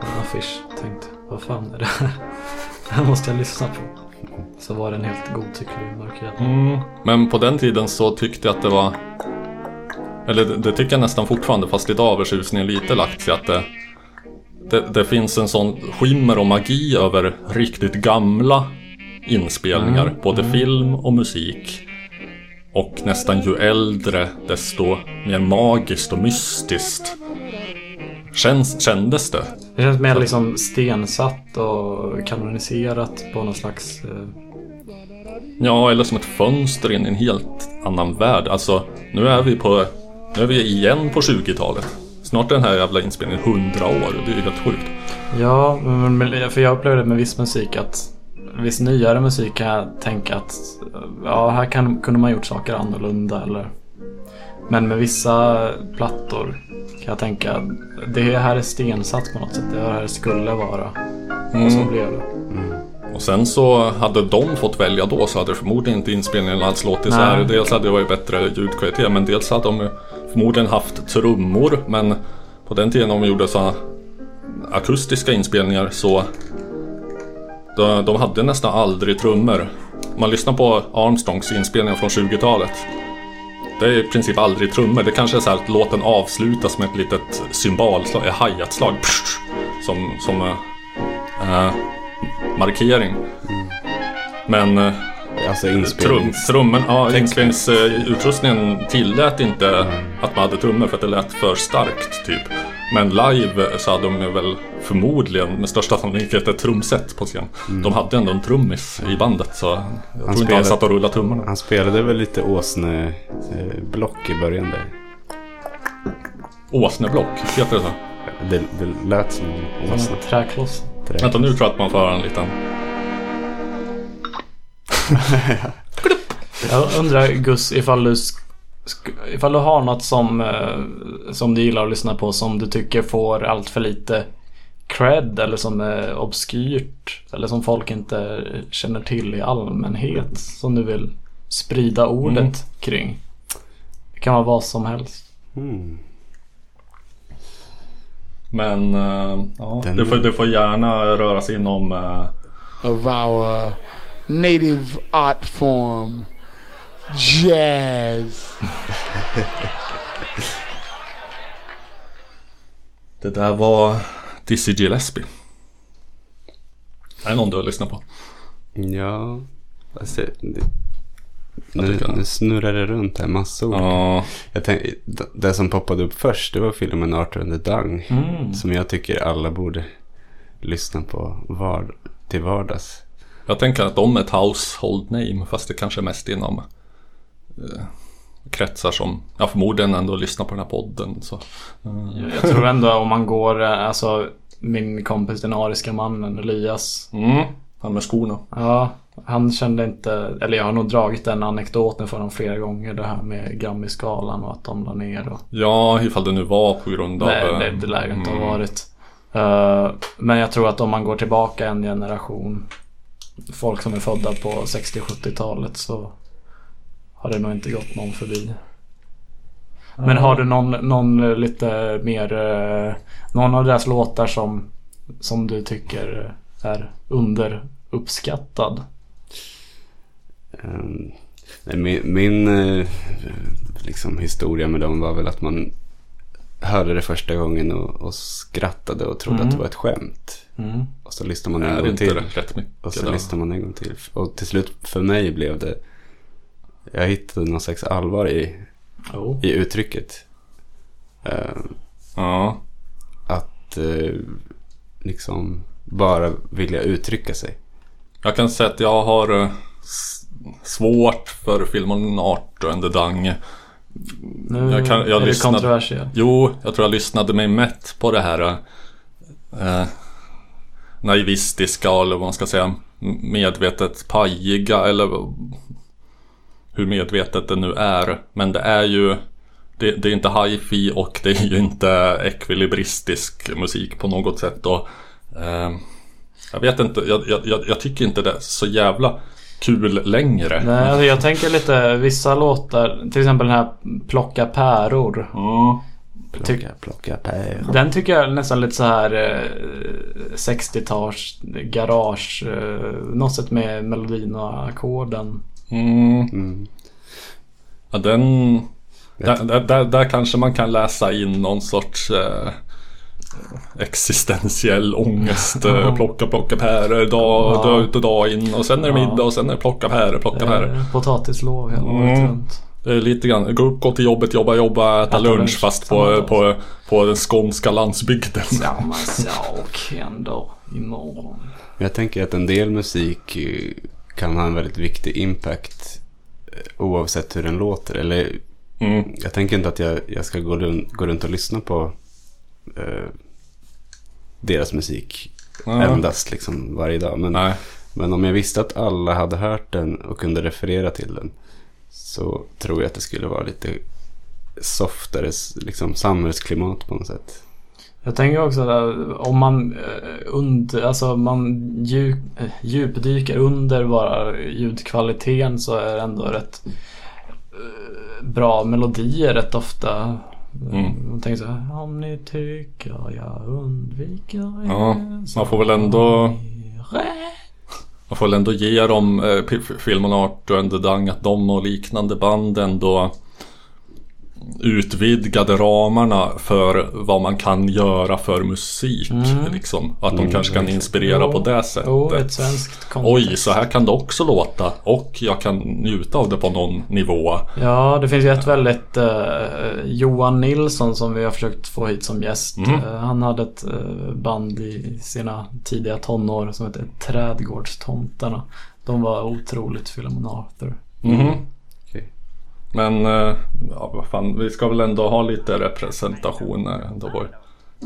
på en affisch. Tänkte, vad fan är det här? Det här måste jag lyssna på. Så var den helt godtycklig mörkrädd. Mm. Men på den tiden så tyckte jag att det var Eller det, det tycker jag nästan fortfarande fast idag har förtjusningen lite lagt sig att det det, det finns en sån skimmer och magi över riktigt gamla inspelningar. Både film och musik. Och nästan ju äldre desto mer magiskt och mystiskt känns, kändes det. Det känns mer liksom stensatt och kanoniserat på någon slags... eh, Ja, eller som ett fönster in i en helt annan värld. Alltså, nu är vi på... Nu är vi igen på 20-talet. Snart är den här jävla inspelningen 100 år. Det är ju helt sjukt. Ja, för jag upplevde med viss musik att viss nyare musik kan jag tänka att ja, här kan, kunde man gjort saker annorlunda eller men med vissa plattor kan jag tänka att det här är stensatt på något sätt. Det här skulle vara. Och så blev det. Och sen så hade de fått välja då så hade förmodligen inte inspelningen alls låtit så här. Dels hade det varit bättre ljudkvalitet men dels hade de förmodligen haft trummor. Men på den tiden de gjorde så akustiska inspelningar så de, de hade nästan aldrig trummor. Man lyssnar på Armstrongs inspelningar från 20-talet. Det är i princip aldrig trummor. Det kanske är så här att låten avslutas med ett litet symbolslag, ett hi-hat-slag. psh, Som, som eh, markering. Men eh, Alltså trum, inspelnings... trummen, ja, inspelningsutrustningen tillät inte att man hade trummor för att det lät för starkt typ. Men live så hade de väl förmodligen med största sannolikhet ett trumset på scen. De hade ändå en trummis i bandet så jag tror inte han spelade- satt och rullade tummarna. Han spelade väl lite åsneblock i början där. Åsneblock, heter det så? Det, det lät som. Som en träkloss. Vänta nu tror jag att man får höra en liten... Jag undrar Gus ifall du, ifall du har något som, eh, som du gillar att lyssna på som du tycker får allt för lite cred eller som är obskyrt eller som folk inte känner till i allmänhet som du vill sprida ordet Mm. kring. Det kan vara vad som helst. Mm. Men eh, ja, Den- det, får, det får gärna röra sig inom... eh, of our native art form, jazz. det där var Dizzy Gillespie. Är det någon du har lyssnat på? Ja, alltså, det, nu, nu snurrar det runt här massor. Ja, Jag tänk, det- som poppade upp först det var filmen Arthur and the Dung. Som jag tycker alla borde lyssna på var, till vardags. jag tänker att de är ett household name fast det kanske är mest inom kretsar som jag förmodligen ändå lyssnar på den här podden. Så. Jag, jag tror ändå om man går, eh, alltså min kompis den ariska mannen Elias. Mm, han med skorna. Ja, han kände inte, eller jag har nog dragit den anekdoten för honom flera gånger. Det här med Grammy-skalan och att de la ner. Och, Ja, ifall det nu var på grund av... nej, eh, det, det lär ju inte mm. ha varit. Eh, men jag tror att om man går tillbaka en generation. Folk som är födda på 60-70-talet så har det nog inte gått någon förbi. Men har du någon, någon lite mer, eh, någon av deras låtar som, som du tycker är underuppskattad? Ehm, nej, min min eh, liksom, historia med dem var väl att man hörde det första gången och, och skrattade och trodde att det var ett skämt. Mm. Och så lyssnade man en det gång inte till. Och så lyssnade man en gång till. Och till slut för mig blev det... Jag hittade någon slags allvar i, Oh. i uttrycket. Ehm, Ja, att eh, liksom bara vilja uttrycka sig. jag kan säga att jag har eh, svårt för filmen Arthur and the Dung. Nu Jag kan- jag är det lyssnade- kontroversiellt. Jo, jag tror jag lyssnade mig mätt på det här eh, naivistiska eller vad man ska säga medvetet pajiga eller hur medvetet det nu är. Men det är ju det, det är inte hi-fi och det är ju inte ekvilibristisk musik på något sätt. Och, eh, jag vet inte, jag, jag, jag, tycker inte det är så jävla kul längre. Nej, alltså jag tänker lite vissa låtar, till exempel den här Plocka päror. Mm. Plocka, plocka pär. Den tycker jag är nästan lite så här eh, 60-tals garage. Eh, något sätt med melodin och ackorden. Mm. Mm. Ja, den... Där, där, där, där kanske man kan läsa in någon sorts... Eh, existentiell ångest. eh, plocka, plocka päror dag, Ja. dag ut och dag in. Och sen är det Ja. middag och sen är det plocka päror, plocka päror. Eh, Potatislov hela året Mm. runt. Lite grann, gå upp, gå till jobbet, jobba, jobba, äta Äta lunch, lunch, fast på, på, på den skånska landsbygden. Samma sak händer imorgon. Jag tänker att en del musik eh, kan ha en väldigt viktig impact eh, oavsett hur den låter. Eller Mm. jag tänker inte att jag, jag ska gå runt, gå runt och lyssna på eh, deras musik Ja. endast liksom varje dag. Men, Nej. men om jag visste att alla hade hört den och kunde referera till den så tror jag att det skulle vara lite softare liksom, samhällsklimat på något sätt. Jag tänker också att om man eh, under, alltså man djup, eh, djupdyker under bara ljudkvaliteten så är det ändå rätt eh, bra melodier rätt ofta. Mm. Man tänker så här, om ni tycker jag undviker er Ja, man får väl ändå-. Man får väl ändå ge dem, eh, P- F- Filmon Art och Dang, att de och liknande band ändå utvidgade ramarna för vad man kan göra för musik. Mm. Liksom. Att de Mm, kanske kan inspirera Jo, på det sättet. Jo. Oj, så här kan det också låta. Och jag kan njuta av det på någon nivå. Ja, det finns ju ett väldigt eh, Johan Nilsson som vi har försökt få hit som gäst. Mm. Eh, han hade ett eh, band i sina tidiga tonår som hette Trädgårdstomtarna. De var otroligt Philemon Arthur. Mhm. Men, eh, ja vad fan, vi ska väl ändå ha lite representation när ändå vår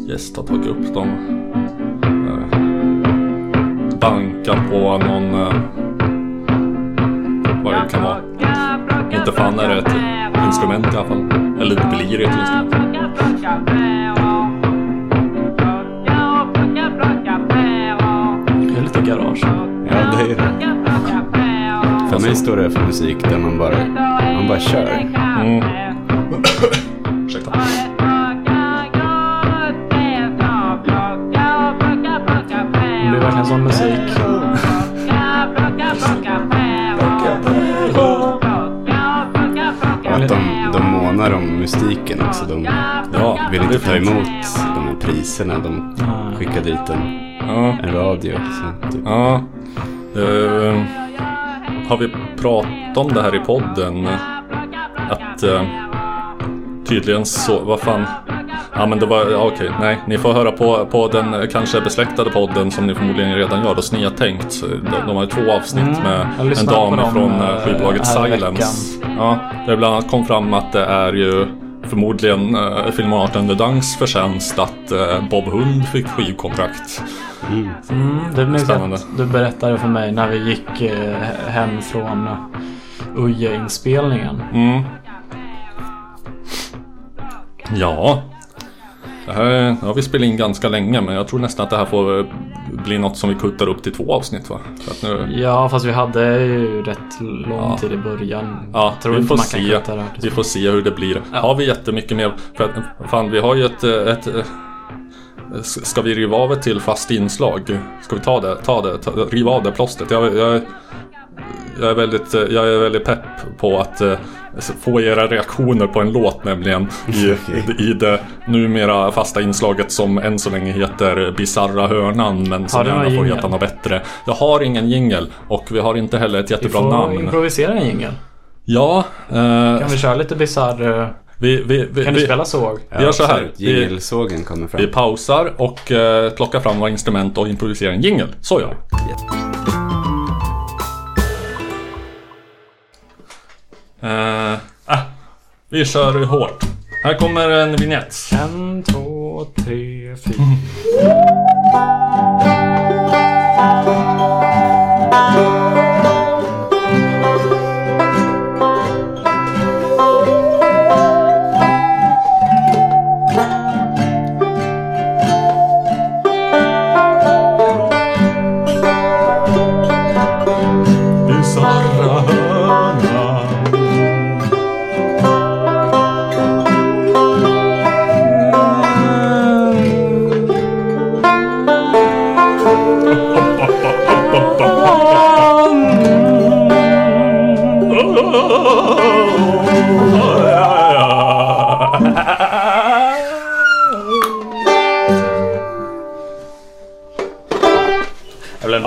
gäst har tagit upp dem. Eh, banka på någon, eh, vad det kan vara. Inte fan är det ett instrument i alla fall. Eller det blir ett instrument. Det är lite garage. Ja, det är det. Mig står det för musik där man bara, man bara kör. Mm. Ursäkta. Det blir verkligen sån musik. Och att de, de månar om mystiken också. De Ja, vill inte ta emot de här priserna. De skickar dit en, Ja. en radio. Så, typ. Ja. Eh, har vi pratat om det här i podden? Att eh, tydligen så, vad fan. Ja men det var, ja, okej, nej. Ni får höra på, på den eh, kanske besläktade podden som ni förmodligen redan gör, då Snia tänkt. De, de har ju två avsnitt Mm, med en dam dem, från eh, eh, skivbolaget Silence. Ja, där bland annat kom fram att det är ju förmodligen uh, Filmarten The Dunks förtjänst att eh, Bob Hund fick skivkontrakt. Mm. Mm, det minns att du berättade för mig när vi gick eh, hem från Uje-inspelningen. Mm. Ja. Det här ja, vi har spelat in ganska länge men jag tror nästan att det här får eh, bli något som vi kuttar upp till två avsnitt va? Nu, Ja, fast vi hade ju rätt lång Ja. tid i början. ja, tror vi får se. kutta det här. Vi får se hur det blir. Har vi jättemycket mer? För att, fan, vi har ju ett, eh, ett Ska vi riva av ett till fast inslag? Ska vi ta det? Ta det? Ta, riva av det plåstret? Jag, jag, jag, är väldigt, eh, jag är väldigt pepp på att eh, få era reaktioner på en låt nämligen i, i det numera fasta inslaget som än så länge heter Bizarra Hörnan men som gärna får jingle? heta något bättre. Jag har ingen jingel och vi har inte heller ett Vi jättebra får namn. improvisera en jingel. Ja, eh, Kan vi köra lite bisarr... vi, vi, vi, Kan du spela såg? Vi gör så här. Jingelsågen kommer fram. vi pausar och eh, plockar fram våra instrument och improviserar en jingel. Så gör vi. Eh, ah, vi kör hårt. Här kommer en vignett. En, två, tre, fyra. Bizarra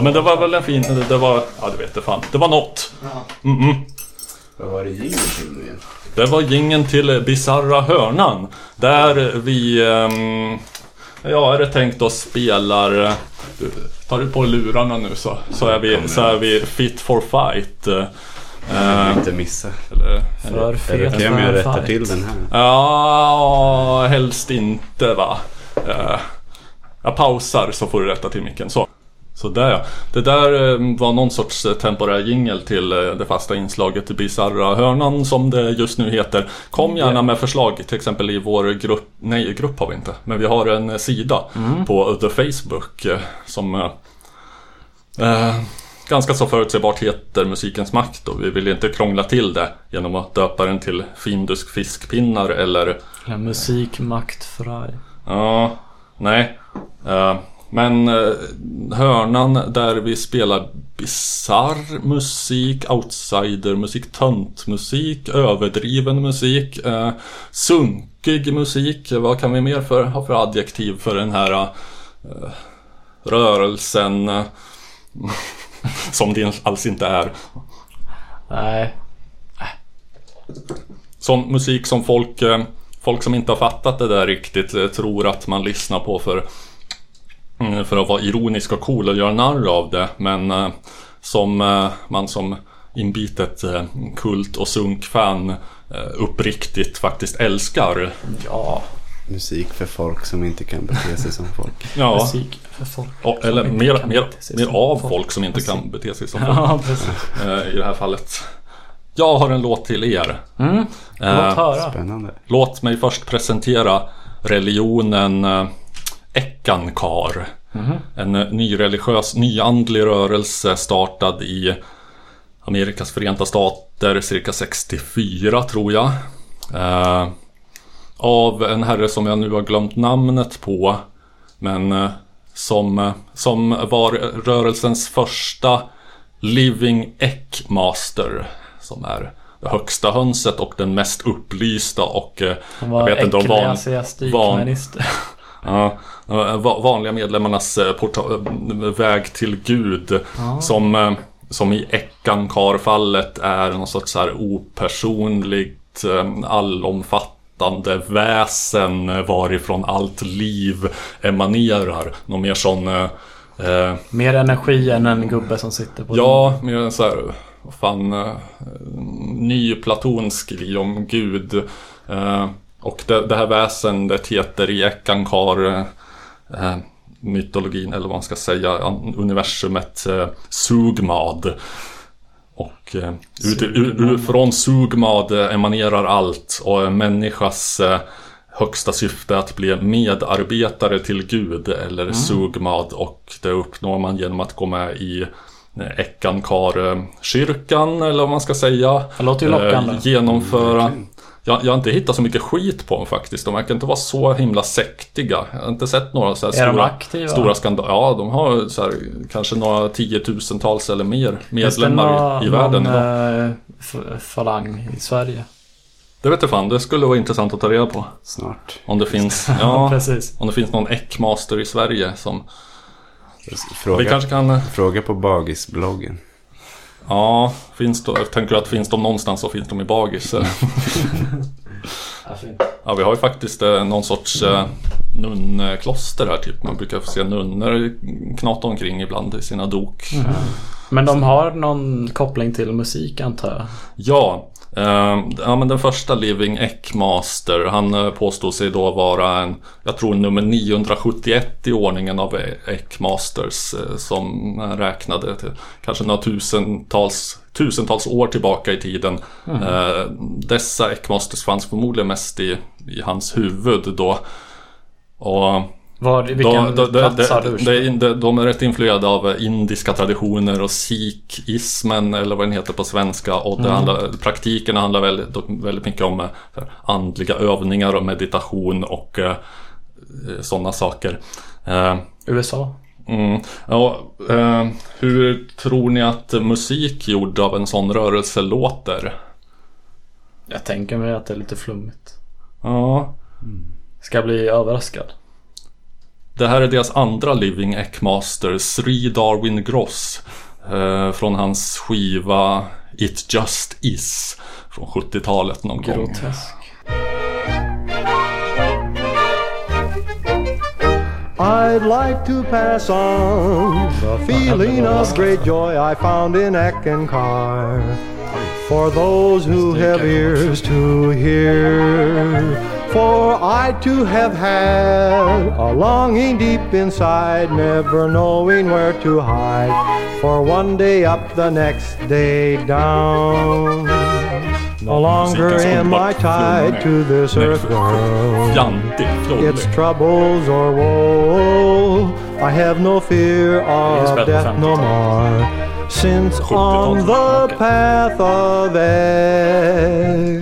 men det var väl en fin, det, det var, ja du vet det fan. Det var något. Mm-mm. Vad var det jingeln till nu igen? Det var gingen till Bizarra Hörnan. Där vi... ehm, ja, är det tänkt att spelar... eh, Tar du på lurarna nu så, så, är, vi, så är vi fit for fight. Jag vill inte missa. eller, För okej om jag rättar till den här? Ja, helst inte va. Jag pausar så får du rätta till micken. Så. Så där ja. Det där eh, var någon sorts eh, temporär jingel till eh, det fasta inslaget Bizarra Hörnan som det just nu heter. Kom gärna med förslag till exempel i vår grupp. Nej, grupp har vi inte. Men vi har en sida på The Facebook som eh, ganska så förutsägbart heter Musikens makt och vi vill inte krångla till det genom att döpa den till Findus fiskpinnar eller Ja, musik, makt, fraj. Ja, nej. Eh, men eh, hörnan där vi spelar bizarr musik, outsider-musik, töntmusik, överdriven musik, eh, sunkig musik. Vad kan vi mer för, ha för adjektiv för den här eh, rörelsen? eh, som det alls inte är. Nej. Sån musik som folk, eh, folk som inte har fattat det där riktigt eh, tror att man lyssnar på för, för att vara ironisk och cool och göra narr av det. Men eh, som eh, man som inbitet eh, kult och sunkfan eh, uppriktigt faktiskt älskar. Ja. Musik för folk som inte kan bete sig som folk. Ja, Musik för folk. som eller mer, mer, mer av folk som inte Musik. kan bete sig som folk Ja, precis. i det här fallet. Jag har en låt till er. Mm. Låt höra. Spännande. Låt mig först presentera religionen eh, Ekankar. En eh, nyreligiös, nyandlig rörelse startad i Amerikas förenta stater cirka 64 tror jag. Eh, av en herre som jag nu har glömt namnet på. Men eh, som, eh, som var rörelsens första Living Eckmaster. Som är det högsta hönset och den mest upplysta och eh, Han var jag vet inte van, ecklesiastikminister. Ja, va- vanliga medlemmarnas eh, eh, väg till Gud. Som, eh, som i Eckankar-fallet är någon sorts här opersonligt, allomfattande väsen varifrån allt liv emanerar. Någon mer sån... eh, Mer energi än en gubbe som sitter på Ja, mer så här, fan, ny platonsk grej om Gud. Eh, och det, det här väsendet heter i Ekankar eh, eh, mytologin, eller vad man ska säga, universumet eh, Sugmad. Och eh, ut, ur, från Sugmad eh, emanerar allt och människas eh, högsta syfte att bli medarbetare till Gud eller Sugmad och det uppnår man genom att gå med i Eckankar-kyrkan eller vad man ska säga. Det låter ju lockande. Eh, genomföra jag, jag har inte hittat så mycket skit på dem faktiskt. De verkar inte vara så himla sektiga. Jag har inte sett några så här Är stora, aktiva? stora skandaler. Ja, de har så här, kanske några tiotusentals eller mer Finns det medlemmar i, i världen någon idag. eh, f- falang i Sverige? Det vet jag fan, det skulle vara intressant att ta reda på. Snart. Om det finns, Ja, precis. om det finns någon Eckmaster i Sverige som... Vi Fråga, kanske kan... fråga på Bagisbloggen. Ja, finns då, jag tänker att finns de någonstans så finns de i Bagis. Ja, vi har ju faktiskt eh, någon sorts eh, nunnkloster här typ. Man brukar få se nunnor knata omkring ibland i sina dok. Men de har någon koppling till musik antar jag? Ja, eh, ja, men den första Living Eckmaster, han eh, påstod sig då vara en, jag tror nummer 971 i ordningen av Eckmasters eh, som räknade till kanske några tusentals, tusentals år tillbaka i tiden. Eh, dessa Eckmasters fanns förmodligen mest i, i hans huvud då. Och Var, vilken de, de, plats har du? de, de, de är rätt influerade av indiska traditioner och sikhismen eller vad den heter på svenska. Och det handlar, praktiken handlar väldigt, väldigt mycket om eh, andliga övningar och meditation och eh, sådana saker. Eh, USA? Mm. Ja, eh, hur tror ni att musik gjord av en sån rörelse låter? Jag tänker mig att det är lite flummigt. Ja, Ska jag bli överraskad? Det här är deras andra Living Eckmaster, Sri Darwin Gross. Eh, från hans skiva It Just Is. Från 70-talet någon gång. I'd like to pass on the feeling of great joy I found in Eckankar. For those who have ears to hear, for I too have had a longing deep inside, never knowing where to hide. For one day up, the next day down. No longer am I tied to this earth world its troubles or woe. I have no fear of death no more. Since on the path of egg,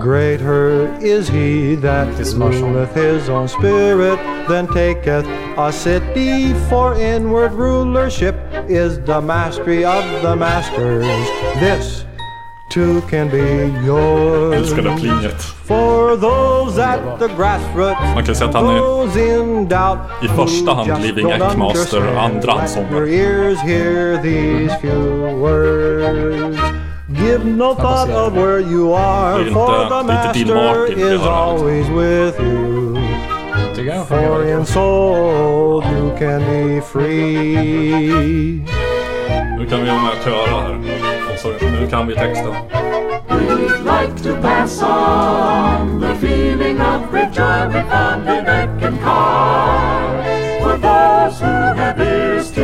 greater is he that ruleth his own spirit than taketh a city. For inward rulership is the mastery of the masters. This too can be yours. Älskar det plinget. For those at the grassroots, Man kan säga att han är those in doubt, i första hand Living don't Eckmaster, understand, andra hand let sångare. Your ears hear these mm. few words. Give no thought of where you are, Det for the det är inte Dean master is hör här, liksom. always with you. Tycker jag. For in soul you can be free. Nu kan vi vara med och köra här. Så, nu kan vi texten. We'd like to pass on the feeling of joy we found in Eckankar. For those who have ears to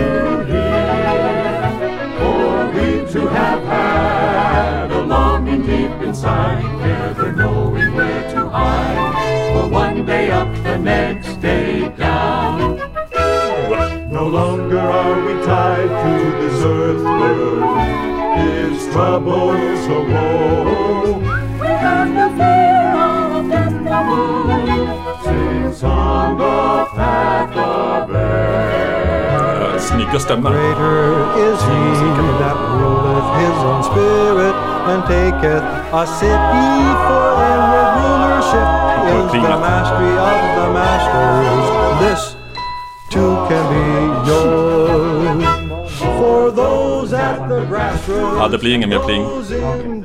hear, for we too have had a longing deep inside, never knowing where to hide. For one day up, the next day down. No longer are we tied to this earth world. Its troubles a woe. We have no fear of death no more. Since on the path of Snygga stämmor. Greater is he that ruleth his own spirit and taketh a city for inward rulership is the mastery of the masters. This too can be yours. Ja, det blir ingen mer pling. those in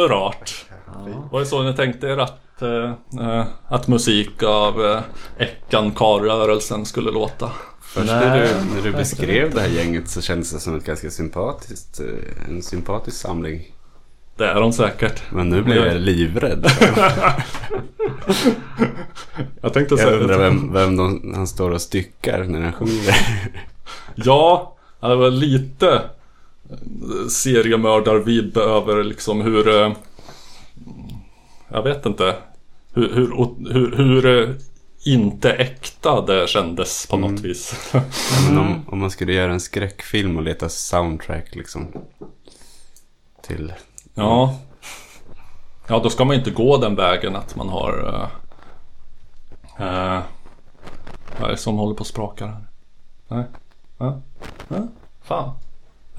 var rart. Var det så ni tänkte er att, eh, att musik av eh, Eckankar-rörelsen skulle låta? Först när du, när du beskrev det här gänget så kändes det som ett ganska sympatiskt, eh, en sympatisk samling. Det är de säkert. Men nu blev jag livrädd. Jag tänkte Jag säga undrar vem, vem de, han står och styckar när han sjunger. Ja, det var lite seriemördarvibb över liksom hur... eh, Jag vet inte. Hur, hur, hur, hur eh, inte äkta det kändes på något vis. Men om, om man skulle göra en skräckfilm och leta soundtrack liksom. Till... Ja. Ja, då ska man inte gå den vägen att man har... Uh, uh, vad är det som håller på och sprakar här? Nej? Ja? Ja? Fan.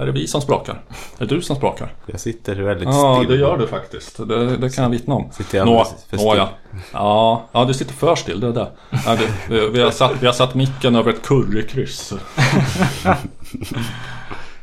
Är det vi som sprakar? Är det du som sprakar? Jag sitter väldigt Ja, still. det gör du faktiskt. Det, det kan jag vittna om. Sitter jag Nå, för nå still? ja. ja. Ja, du sitter för still. Det är det. Ja, det vi, vi, har satt, vi har satt micken över ett currykryss.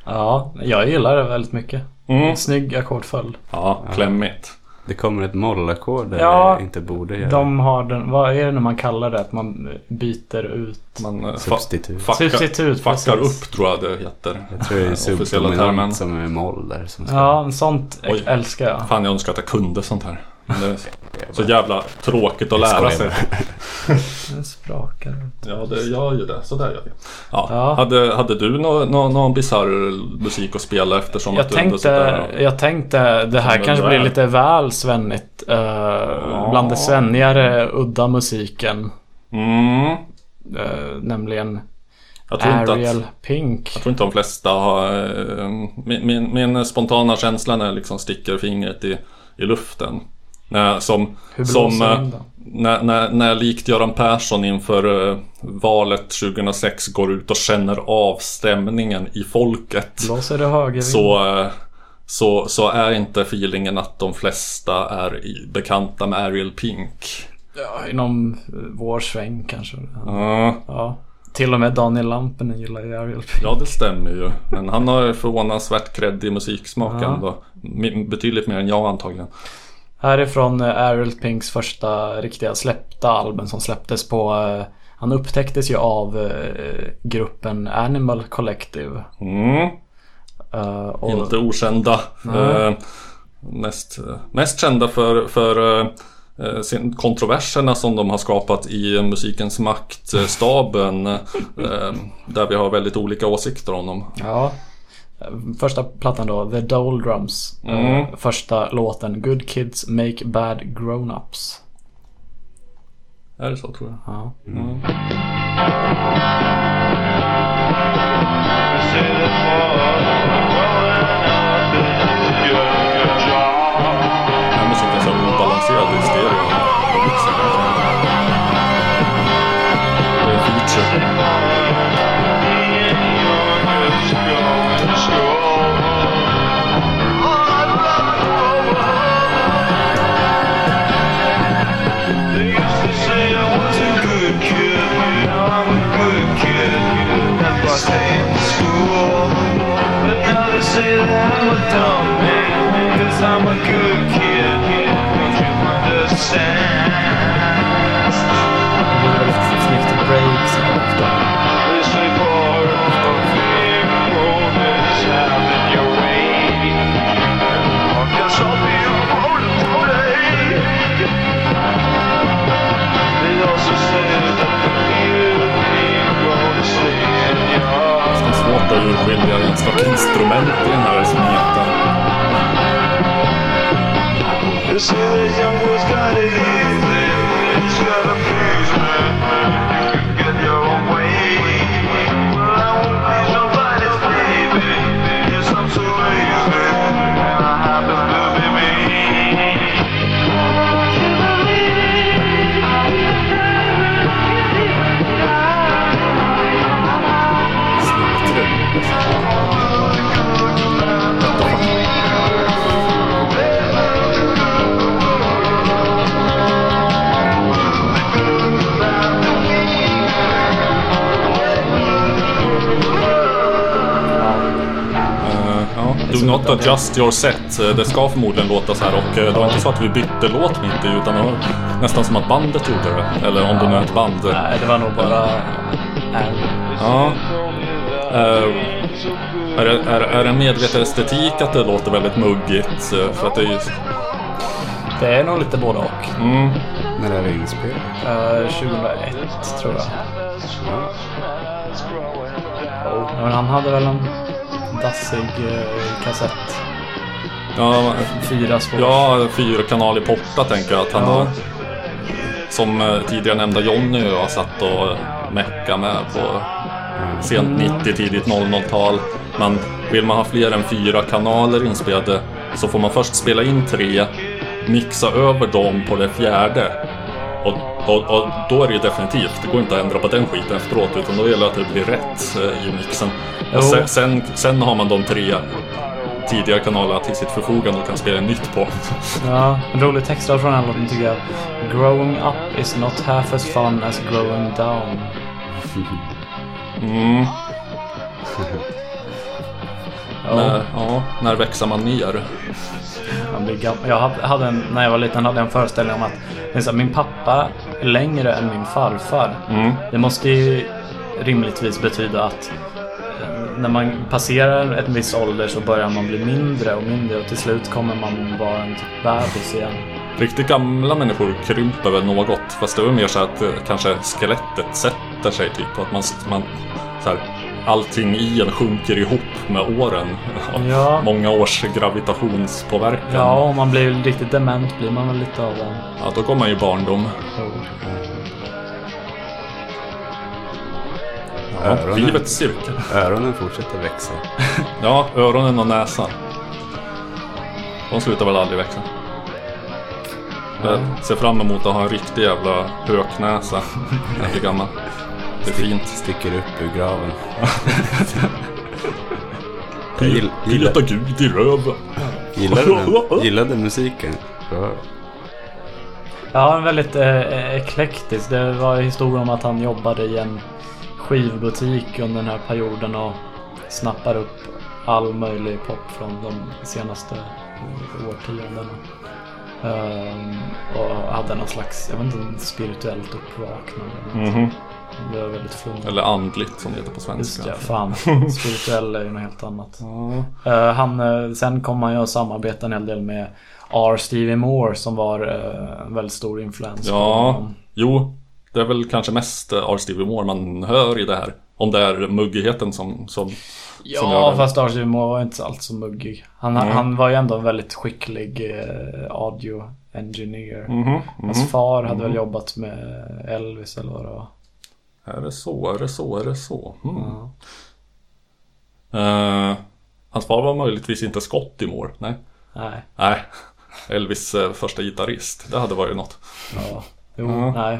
Ja, jag gillar det väldigt mycket. Mm. Snygg ackordföljd. Ja, klämmigt. Det kommer ett mollackord där Ja, det inte borde göra. De har den, vad är det när man kallar det? Att man byter ut Man eh, fa- Substitut. fuckar, Substitut, fuckar precis. upp tror jag det heter. Jag tror det är subdominant som är moll där. Som ska... Ja, en sånt Oj. älskar jag. Fan jag önskar att jag kunde sånt här. Det så jävla tråkigt att lära sig. Den sprakar. Ja det gör ju det. Så där gör vi. Ja. Ja. Hade, hade du någon nå, någon bisarr musik att spela eftersom Jag att sådär- tänkte, jag tänkte det här kanske blir lite väl svennigt. Uh, Bland det svennigare, udda musiken. Mm. Eh, nämligen Jag tror inte att... Ariel Pink. Jag tror inte de flesta har... eh, Min, min, min spontana känsla när jag liksom sticker fingret i, i luften. När, som, som eh, när, när, när likt Göran Persson inför eh, valet 2006 går ut och känner av stämningen i folket. Blåser det högervind? Så, eh, så, så är inte feelingen att de flesta är i, bekanta med Ariel Pink. Ja, inom eh, vår sväng kanske. Ja, Ja. Till och med Daniel Lampinen gillar ju Ariel Pink. ja, det stämmer ju. Men han har ju förvånansvärt kreddig musiksmak Ja. ändå. Betydligt mer än jag antagligen. Här är från eh, Ariel Pinks första riktiga släppta album som släpptes på eh, Han upptäcktes ju av eh, gruppen Animal Collective. Mm. Eh, och, Inte okända. Eh, mest, mest kända för, för sin, kontroverserna som de har skapat i Musikens Makt-staben. där vi har väldigt olika åsikter om dem. Ja. Eh, Första plattan då, The Doldrums. Eh, Mm. Första låten, Good Kids Make Bad Grown-Ups. Är det så tror jag? Ja. Den här musiken är så obalanserad i stereo. say that I'm a dumb man, cause I'm a good kid, kid. Don't you understand? Urskilja ett slags instrument i den här smeten. Not adjust your set. Eh, Det ska förmodligen låta så här och eh, det var inte så att vi bytte låt mitt i utan det var nästan som att bandet gjorde det. Eller om det nu är ett band. Nej, det var nog bara Ariel. Ja. Eh, är, det, är, är det en medveten estetik att det låter väldigt muggigt? Eh, För att det är ju... Det är nog lite både och. Mm, När är det inspelat? Eh, 2001 tror jag. Ja, men han hade väl en dassig eh, kassett. ja, Fyra spår. ja, fyrkanalig porta tänker jag att han Ja. har... Som eh, tidigare nämnda Jonny har satt och mecka med på sent 90, tidigt 00-tal. Men vill man ha fler än fyra kanaler inspelade så får man först spela in tre, mixa över dem på det fjärde. Och, och, och då är det ju definitivt, det går inte att ändra på den skiten efteråt utan då gäller det att det blir rätt eh, i mixen. Och sen, sen, sen har man de tre tidigare kanalerna till sitt förfogande och kan spela nytt på. Ja, en rolig textrad från den låten tycker jag. Growing up is not half as fun as growing down. Mm. Ja, När, ja, när växer man ner? jag hade, en, när jag var liten hade jag en föreställning om att här, min pappa är längre än min farfar. Mm. Det måste ju rimligtvis betyda att eh, när man passerar en viss ålder så börjar man bli mindre och mindre och till slut kommer man vara en typ bebis igen. Riktigt gamla människor krymper väl något. Fast det är mer så att eh, kanske skelettet sätter sig typ. Att man, man så här, allting i en sjunker ihop med åren. Ja. Många års gravitationspåverkan. Ja, om man blir riktigt dement blir man väl lite av en... Ja, då går man ju barndom. Ja, Öronen. livets cirkel. Öronen fortsätter växa. Ja, öronen och näsan. De slutar väl aldrig växa. Jag ser fram emot att ha en riktig jävla höknäsa när jag blir gammal. Det är fint. Sticker upp ur graven. Jag gill, gillar, Peta Gud i röven. gillade, den, gillade musiken. Ja. Ja, en väldigt eh, eklektisk. Det var en historia om att han jobbade i en skivbutik under den här perioden och snappar upp all möjlig pop från de senaste årtiondena. Ehm, och hade någon slags, jag vet inte, spirituellt uppvaknande. eller något. Mhm. Det var väldigt flummigt. Eller andligt som det heter på Just svenska. det, fan. Spirituell är ju något helt annat. Eh, han, eh, sen kom han ju att samarbeta en hel del med R. Stevie Moore som var eh, en väldigt stor influens. Ja, jo. Det är väl kanske mest R. Stevie Moore man hör i det här. Om det är muggigheten som... som som gör Ja, det. fast R. Stevie Moore var inte alls så muggig. Han, Nej. han var ju ändå en väldigt skicklig eh, audio engineer. Mhm, Hans mhm. far hade väl jobbat med Elvis eller vad det var. Är det så? Är det så? Är det så? Mm. Ja. Eh, hans far var möjligtvis inte Scott i Moore. Nej. Nej, Nej. Elvis eh, första gitarrist. Det hade varit något. ja. Jo, Ja. nej.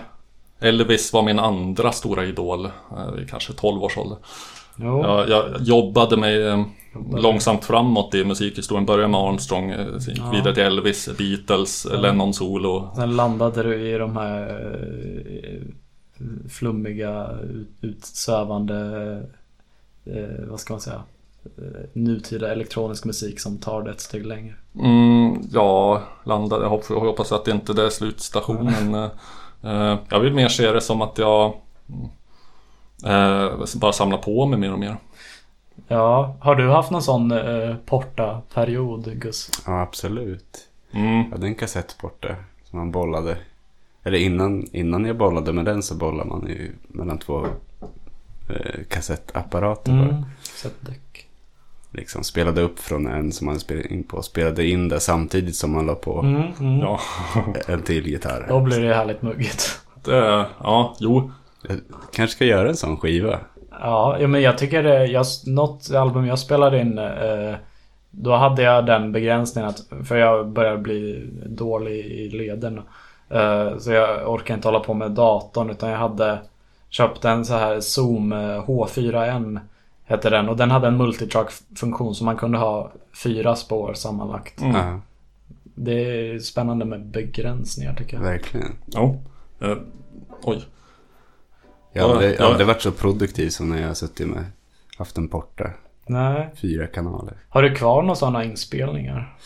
Elvis var min andra stora idol. eh, vid kanske 12 års ålder. Jo. Jag, jag jobbade mig eh, långsamt framåt i musikhistorien. Började med Armstrong, gick Ja. vidare till Elvis, Beatles, Lennon solo. Sen landade du i de här flummiga, ut- utsvävande, eh, vad ska man säga, eh, nutida elektronisk musik som tar det ett steg längre. Mm, ja, landade. Jag hoppas, jag hoppas att det inte det är slutstationen. Eh, eh, jag vill mer se det som att jag eh, bara samlar på mig mer och mer. Ja, har du haft någon sån eh, porta-period Gus? ja, absolut. Mm. Jag hade en kassett borta som man bollade. Eller innan, innan jag bollade med den så bollade man ju mellan två eh, kassettapparater bara. Mm. Sätt däck. Liksom spelade upp från en som man spelade in på. Spelade in det samtidigt som man la på Mm, mm. Ja, en till gitarr. Då blir det härligt muggigt. det, ja, jo. Jag kanske ska göra en sån skiva. Ja, ja, men jag tycker det, jag, något album jag spelade in eh, Då hade jag den begränsningen att, för jag började bli dålig i leden eh, Så jag orkar inte hålla på med datorn utan jag hade Köpt en så här Zoom eh, H4n Hette den och den hade en multitrack funktion så man kunde ha fyra spår sammanlagt Mm. Ja, Det är spännande med begränsningar tycker jag verkligen. Jo. Eh, oj. Jag har Ja, aldrig, ja. aldrig varit så produktiv som när jag har suttit med haft en porta. Nej Fyra kanaler. Har du kvar några sådana inspelningar?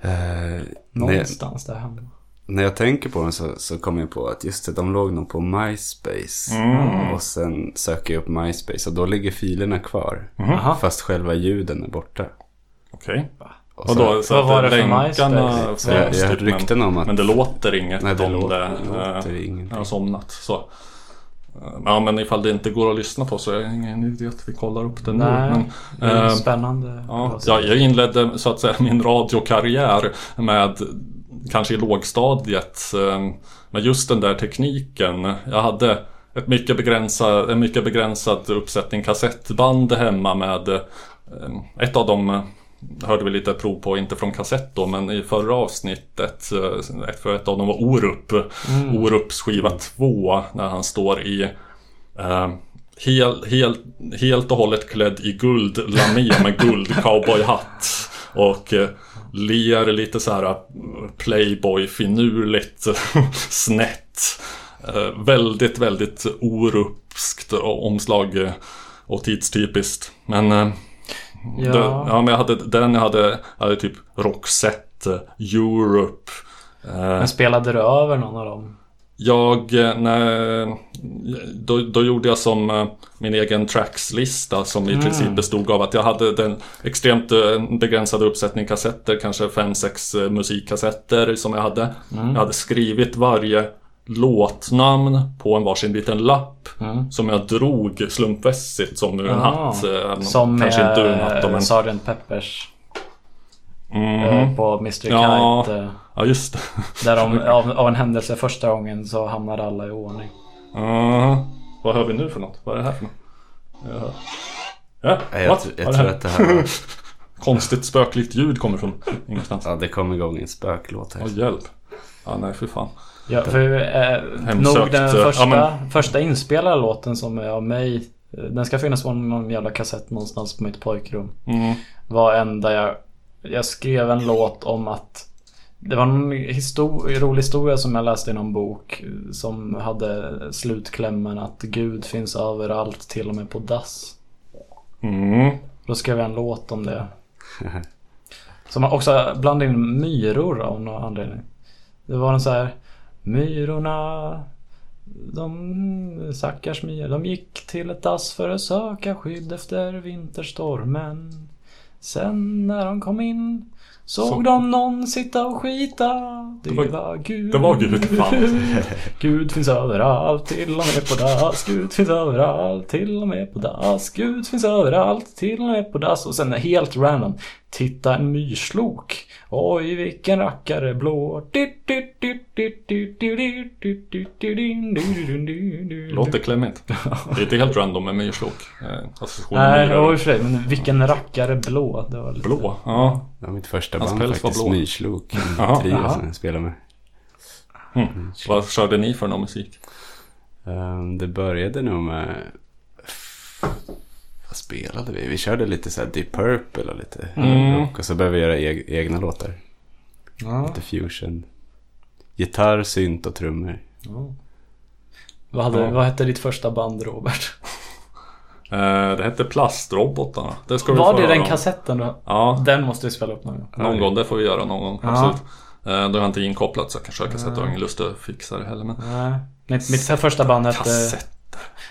Eh, jag, Någonstans där hemma? När jag tänker på den så, så kommer jag på att just det, de låg nog på MySpace. Mm. Och sen söker jag upp MySpace och då ligger filerna kvar. Aha. Fast själva ljuden är borta. Okej. Och Och så- då, så Vad var det för MySpace? Så jag, jag har typ, men- rykten om att... Men det låter inget Nej, det om låter, det. det låter eh, ingenting. Jag har somnat. Så. Eh, Ja men ifall det inte går att lyssna på så är det ingen idé att vi kollar upp det nu. Nej, Men, det är eh, spännande. ja, jag, jag inledde så att säga min radiokarriär med kanske i lågstadiet eh, med just den där tekniken. Jag hade ett mycket begränsad, en mycket begränsad uppsättning kassettband hemma med eh, ett av dem eh, hörde vi lite prov på, inte från kassett då, men i förra avsnittet, ett, för ett av dem var Orup. Orups skiva 2, när han står i eh, hel, hel, helt och hållet klädd i guldlamé med guld cowboyhatt. Och eh, ler lite så här eh, playboy-finurligt snett. Eh, väldigt, väldigt orupskt och omslag eh, och tidstypiskt. Men eh, Ja. det, ja, men jag hade den, jag hade, hade typ Roxette, eh, Europe. eh, Men spelade du över någon av dem? Jag, eh, när, då, då gjorde jag som eh, min egen trackslista som i princip bestod av att jag hade den extremt eh, begränsade uppsättning kassetter, kanske 5-6 musikkassetter som jag hade. Jag hade skrivit varje låtnamn på en varsin liten lapp som jag drog slumpmässigt som ur en hatt. Som kanske inte ur en hatt men... Sgt. Peppers Eh, på Mr. Ja. Kite. eh, Ja, just det. Där de av, av en händelse första gången så hamnade alla i ordning. Ja. Vad hör vi nu för något? Vad är det här för något? Ja, ja Nej, Jag, tr- jag tror att det här var... Konstigt spöklikt ljud kommer från ingenstans. Ja, det kom igång en spöklåt här. Åh hjälp. Ja, nej för fan. Ja, för eh, nog den eh, första, ja, men- första inspelade låten som är av mig. Den ska finnas på någon jävla kassett någonstans på mitt pojkrum. Mm. Var enda jag... Jag skrev en låt om att det var en histor- rolig historia som jag läste i någon bok som hade slutklämmen att Gud finns överallt, till och med på dass. Mm. Då skrev jag en låt om det. Som också blandade in myror av någon anledning. Det var en så här Myrorna De stackars myror De gick till ett dass för att söka skydd efter vinterstormen Sen när de kom in Såg Så- de någon sitta och skita Det, Det var- var, Gud Det var Gud. Fan. Gud finns överallt, till och med på dass. Gud finns överallt, till och med på dass. Gud finns överallt, till och med på dass. Och sen helt random. Titta en myrslok. Oj vilken rackare blå. Låter klämmigt. Det är inte helt random med myrslok. Eh, Nej, myror. oj för sig, men vilken rackare blå. Det var lite... Blå? Ja. Det var mitt första Hans band faktiskt. blå. Myrslok. En trio som jag spelade med. Mm. Vad körde ni för någon musik? Ehm, det började nog med... Vad spelade vi? Vi körde lite så här Deep Purple och lite Mm. rock. Och så började vi göra eg- egna låtar. Ja. Lite fusion. Gitarr, synt och trummor. Vad, hade, Ja. vad hette ditt första band Robert? Eh, det hette Plastrobotarna. Det ska vi Var det den om. kassetten då? Ja, Den måste vi spela upp någon gång. någon gång. Det får vi göra någon gång. Ja. Absolut. Eh, då är jag inte inkopplat så jag kan köra kassett. Jag har ingen lust att fixa det heller. Men... Nej. Mitt, mitt första band hette... Kassett.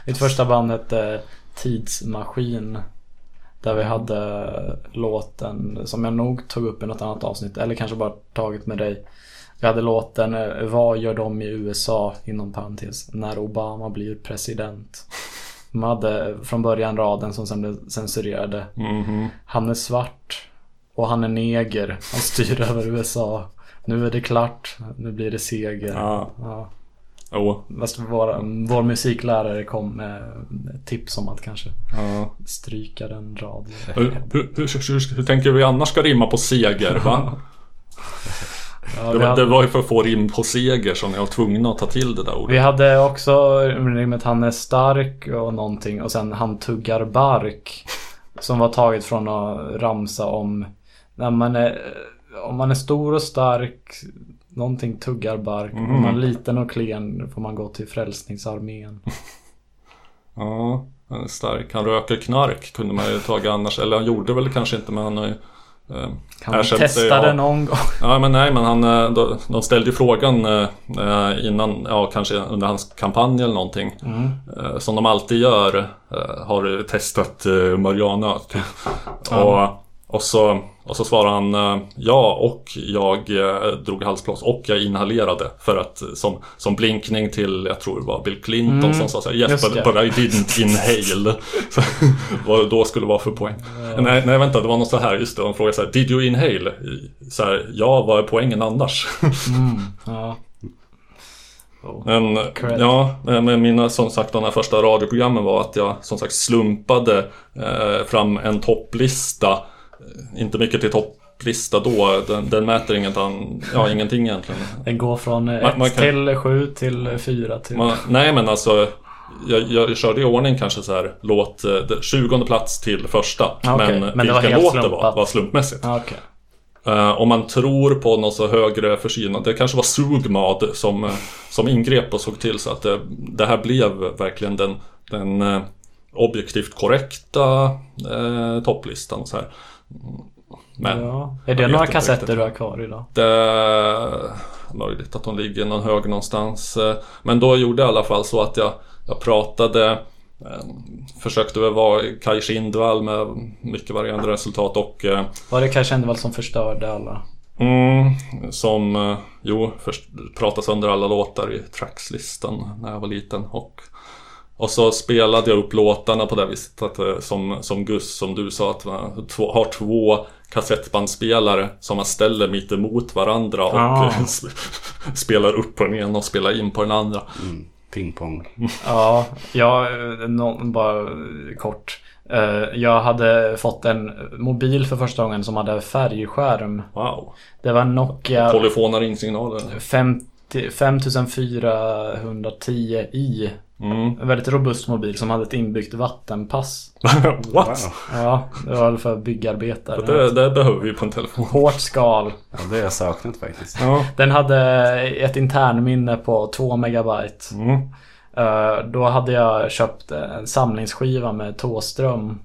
Mitt första band hette Tidsmaskin. Där vi hade låten som jag nog tog upp i något annat avsnitt. Eller kanske bara tagit med dig. Vi hade låten eh, Vad gör de i USA? Inom parentes. När Obama blir president. De hade från början raden som sen blev censurerade. Mhm. Han är svart. Och han är neger. Han styr över USA. Nu är det klart. Nu blir det seger. Ja. Ja. Jo. Fast vår, vår musiklärare kom med tips om att kanske Ja. stryka den rad. Hur, hur, hur, hur, tänker vi annars ska rimma på seger? Va? Ja, Det var, det hade, var ju för att få rim på seger som jag var tvungna att ta till det där ordet. vi hade också rimmet han är stark och någonting och sen han tuggar bark. Som var taget från att ramsa om när man är, om man är stor och stark Någonting tuggar bark. Mhm. Om man är liten och klen får man gå till Frälsningsarmén. Ja, han är stark. Han röker knark kunde man ju tagit annars. Eller han gjorde väl kanske inte men han har ju... Eh, Kan man sig, testa ja. det någon gång? Ja men nej men han, eh, då- de ställde ju frågan eh, innan, ja kanske under hans kampanj eller någonting. Mm. Eh, Som de alltid gör. Har du testat eh, Mariana? och, och, så, och så svarar han eh, ja och jag eh, drog halsblås och jag inhalerade. För att eh, som, som blinkning till, jag tror det var Bill Clinton Mm. som sa så här, yes but, but I didn't inhale. Så, vad då skulle vara för poäng. Nej, nej vänta, det var något så här, just det, de frågade så här, did you inhale? Så här, ja vad är poängen annars? Mm. Ja. Oh. Men ja, men mina som sagt de här första radioprogrammen var att jag som sagt slumpade eh, fram en topplista. Eh, Inte mycket till topplista då, den, den mäter inget, an- ja, ingenting egentligen. Den går från 1 Man- man kan- till 7 till 4 till... Man, nej men alltså jag, jag körde i ordning kanske så här låt eh, det- 20 plats till första. Ah, okej. Men, Men vilken låt det var slumpat. var slumpmässigt. Okej. Eh, om man tror på någon så högre försynad, det kanske var Sugmad som, eh, som ingrep och såg till så att det, det här blev verkligen den, den eh, objektivt korrekta eh, topplistan. Så här. Men Ja. Är det några kassetter riktigt. du har kvar idag? det är möjligt att de ligger någon hög någonstans. Men då gjorde jag i alla fall så att jag, jag pratade eh, Försökte väl vara Kaj Kindvall med mycket varierande resultat och eh, Var det kanske Endevall som förstörde alla? Mm, som, eh, jo, först pratade sönder alla låtar i trackslistan när jag var liten. Och, och så spelade jag upp låtarna på det viset att, eh, som, som Gus, som du sa, att man två, har två kassettbandspelare som man ställer mitt emot varandra och Ah. eh, sp- spelar upp på den ena och spelar in på den andra. Pingpong. Ja, jag, eh, nå- bara kort. Jag hade fått en mobil för första gången som hade färgskärm. Wow. Det var en Nokia Polyfona ringsignaler. 50, 5410i. Mm. En väldigt robust mobil som hade ett inbyggt vattenpass. What? Ja, det var för byggarbetare. Det, det behöver vi på en telefon. Hårt skal. Ja, det har jag saknat faktiskt. Ja. Den hade ett internminne på 2 megabyte. Mm. Eh, Då hade jag köpt en samlingsskiva med Thåström.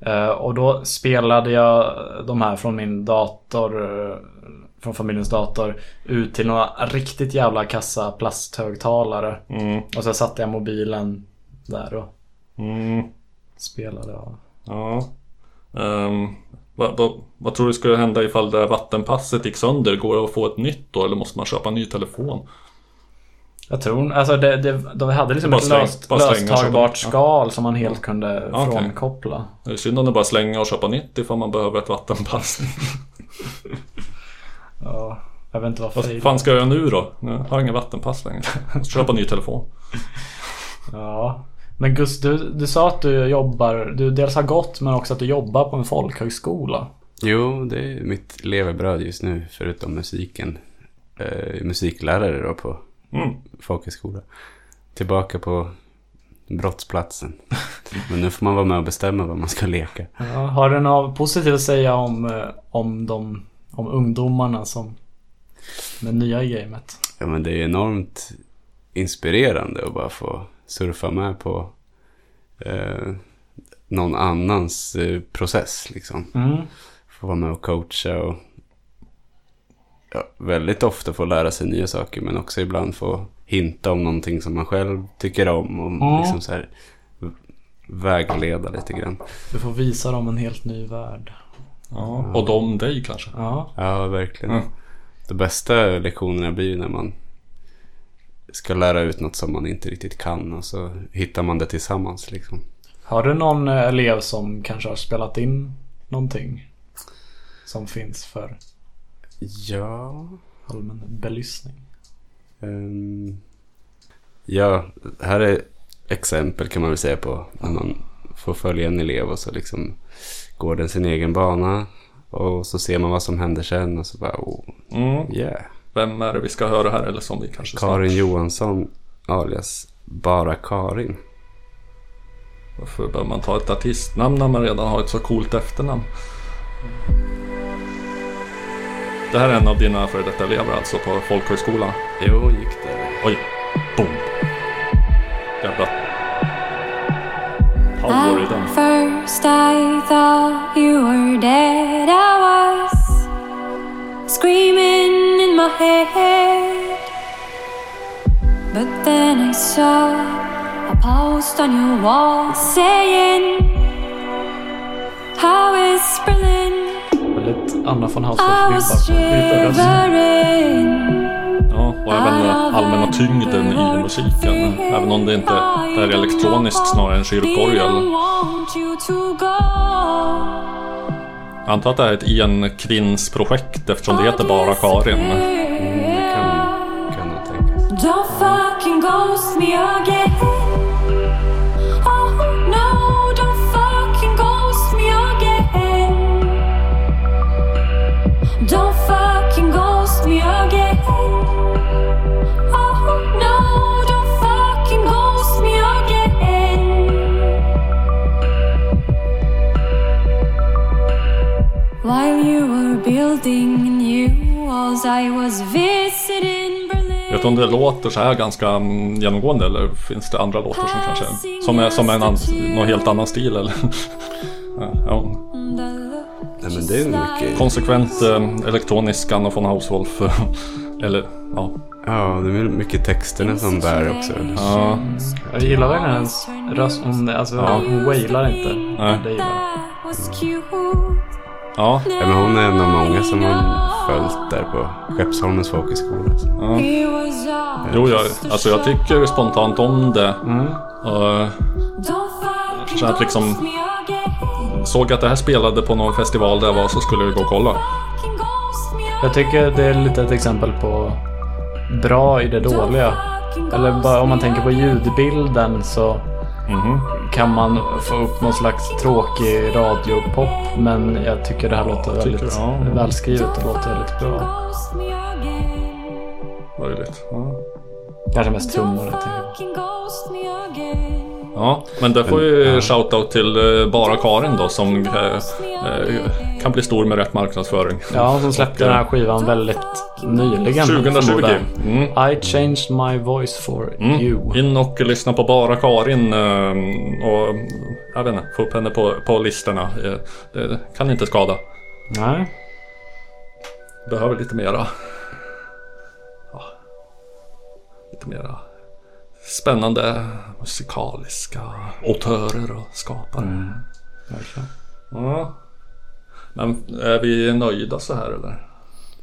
Eh, Och då spelade jag de här från min dator, eh, från familjens dator, ut till några riktigt jävla kassa plasthögtalare. Mm. Och så satte jag mobilen där och Mm. spelade. Ja. Ja. Ehm, vad, vad, vad tror du skulle hända ifall det vattenpasset gick sönder? Går det att få ett nytt då eller måste man köpa en ny telefon? Jag tror, alltså det, det, de hade liksom ett släng- löst, och löstagbart skal som man helt kunde Ja, okej. frånkoppla. Det är synd om det bara slänga och köpa nytt ifall man behöver ett vattenpass. Ja, jag vet inte vad Vad fan ska jag göra nu då? Jag har inga vattenpass längre. Jag ska köpa en ny telefon. Ja. Men Gus, du, du sa att du jobbar, du dels har gått men också att du jobbar på en folkhögskola. Jo, det är mitt levebröd just nu, förutom musiken. Eh, musiklärare då på Mm. folkhögskola. Tillbaka på brottsplatsen. Men nu får man vara med och bestämma vad man ska leka. Ja, har du något positivt att säga om, eh, om, de, om ungdomarna som med nya i gamet? Ja, men det är enormt inspirerande att bara få surfa med på eh, någon annans eh, process liksom. Mm. Få vara med och coacha och ja, väldigt ofta få lära sig nya saker men också ibland få hinta om någonting som man själv tycker om och Ja. liksom så här vägleda lite grann. Du får visa dem en helt ny värld. Ja. Och de dig kanske? Ja, Ja, verkligen. Mm. De bästa lektionerna blir ju när man ska lära ut något som man inte riktigt kan och så hittar man det tillsammans liksom. Har du någon eh, elev som kanske har spelat in någonting? Som finns för Ja, allmän belysning? Ehm, ja, här är exempel kan man väl säga på när man får följa en elev och så liksom går den sin egen bana och så ser man vad som händer sen och så bara oh, Mm. yeah. Vem är det vi ska höra här eller som vi kanske. Karin Johansson alias Bara Karin. Varför bör man ta ett artistnamn när man redan har ett så coolt efternamn? Det här är en av dina före detta elever alltså på folkhögskolan? Jo, gick det. Oj! Boom! Jävla power i den. At first I thought you were dead. I was screaming in my head. But then I saw a post on your wall saying, How is Berlin? Väldigt Anna von I och även eh, allmänna tyngden i musiken. Även om det inte det är elektroniskt snarare än kyrkorgel. Want you to go. Jag antar att det här är ett Ian Krins projekt eftersom det heter bara Karin. Mm, det kan, kan tänkas. Building new walls, I was visiting Berlin. Vet du om det låter så här ganska mm, genomgående eller finns det andra låtar som kanske som är som är en annan, någon helt annan stil eller? Ja. Nej, men det är mycket. Konsekvent eh, elektronisk Anna von Hauswolf. eller ja. Ja, det är mycket texterna som bär också. ja. Jag gillar verkligen hennes röst. Hon, alltså, Ja. hon wailar inte. Nej. Det gillar jag. Cute. Ja, Ja, men hon är en av många som har följt där på Skeppsholmens folkhögskola. He was all jo jag, alltså jag tycker spontant om det. Mm. Och, Så att liksom- såg att det här spelade på någon festival där jag var så skulle jag gå och kolla. Jag tycker det är lite ett exempel på bra i det dåliga. eller bara om man tänker på ljudbilden så Mhm. Kan man få upp någon slags tråkig radiopop. Men jag tycker det här låter väldigt du? Ja. välskrivet och låter väldigt bra. Möjligt. Ja. Kanske mest trummor. Ja, men det får ju shoutout till eh, Bara Karin då som eh, eh, kan bli stor med rätt marknadsföring. Ja, som släppte den här skivan väldigt nyligen. 2020. förmodar jag. Mm. I changed my voice for Mm. you. In och lyssna på Bara Karin eh, och jag vet inte, få upp henne på, på listorna. Det kan inte skada. Nej. Behöver lite mera... Ja, lite mera spännande musikaliska autörer och skapare. Verkligen. Ja. Men är vi nöjda så här eller?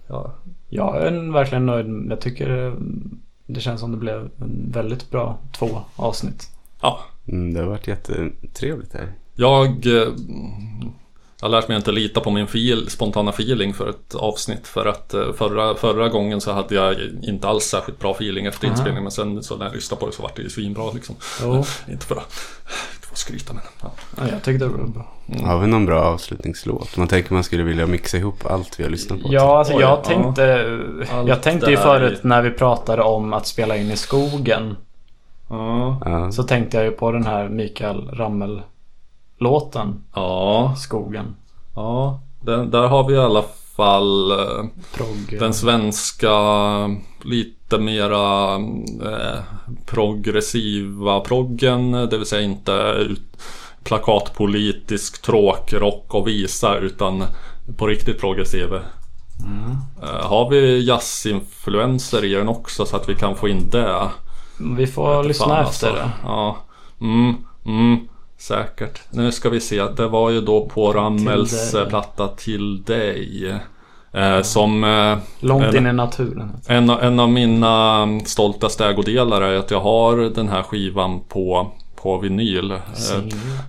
Ja. Jag är verkligen nöjd. Jag tycker eh, det känns som det blev en väldigt bra två avsnitt. ja. Mm, det har varit jättetrevligt här. Jag... Jag har lärt mig att inte lita på min feel, spontana feeling för ett avsnitt. För att eh, förra, förra gången så hade jag inte alls särskilt bra feeling efter inspelningen. Men sen så när jag lyssnade på det så var det ju svinbra liksom. Jo. Inte för att, inte för att skryta men... Ja. Ja, jag tyckte det var bra. Har vi någon bra avslutningslåt? Man tänker man skulle vilja mixa ihop allt vi har lyssnat på. Ja, alltså Oj, jag ja. tänkte... Allt Jag tänkte ju förut när vi pratade om att spela in i skogen. Ja. Ja. Så tänkte jag ju på den här Mikael Rammel-låten. Ja. Skogen. ja. Den, där har vi i alla fall... eh, Progg. Den svenska lite mera eh, progressiva proggen, det vill säga inte ut, plakatpolitisk tråkrock och visa utan på riktigt progressiv. Eh, har vi jazzinfluenser i den också så att vi kan få in det? Vi får lyssna Fan, efter alltså. det. Ja. Mm, mm, säkert. Nu ska vi se. Det var ju då på Rammels eh, platta Till dig. Eh, som eh, Långt en, in i naturen. en, av- en av mina stoltaste ägodelar är att jag har den här skivan på på vinyl. Eh,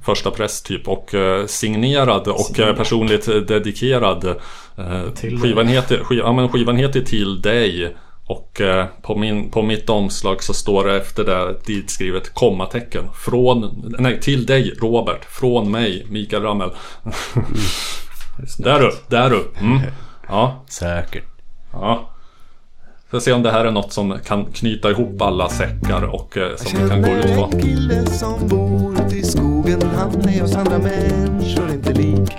första press typ och eh, signerad och eh, personligt dedikerad. Eh, Till skivan, heter, skiv, ja, skivan heter Till dig. Och eh, på, min, på mitt omslag så står det efter det ditskrivet kommatecken. Från, nej till dig Robert. Från mig Mikael Rammel. där du, där du. Mm. Ja, Säkert. ja. Får se om det här är något som kan knyta ihop alla säckar och eh, som vi kan gå ut på. en kille som bor ute i skogen Han är oss andra människor inte lik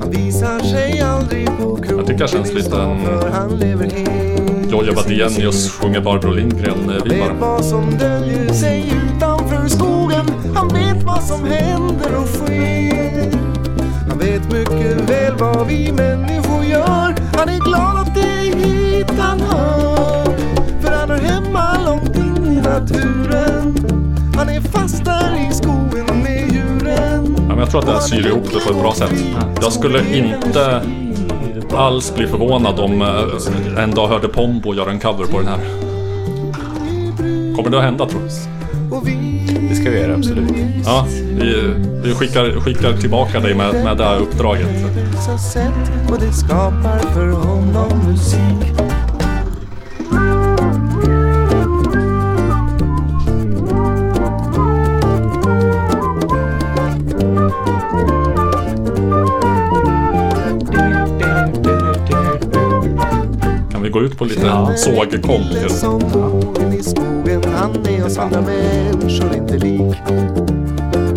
Han visar sig aldrig på krogen Jag tycker det känns lite, mm, Helt Jojje Wadenius sjunger Barbro Lindgren. Eh, Vet vibbar. vad som döljer sig utanför skogen. Han vet vad som händer och sker. Han vet mycket väl vad vi människor gör. Han är glad att det är hit han hör. För han är hemma långt in i naturen. Han är fast där i skogen med djuren. Ja, men jag tror att det här syr ihop det på ett bra sätt. Jag skulle inte alls bli förvånad om eh, en dag hörde Pombo göra en cover på den här. Kommer det att hända tror du? Det ska vi göra, absolut. Ja, vi, vi skickar, skickar tillbaka dig med, med det här uppdraget. Det skapar för honom musik Kan vi gå ut på lite sågkomp? Han är oss andra människor inte lik.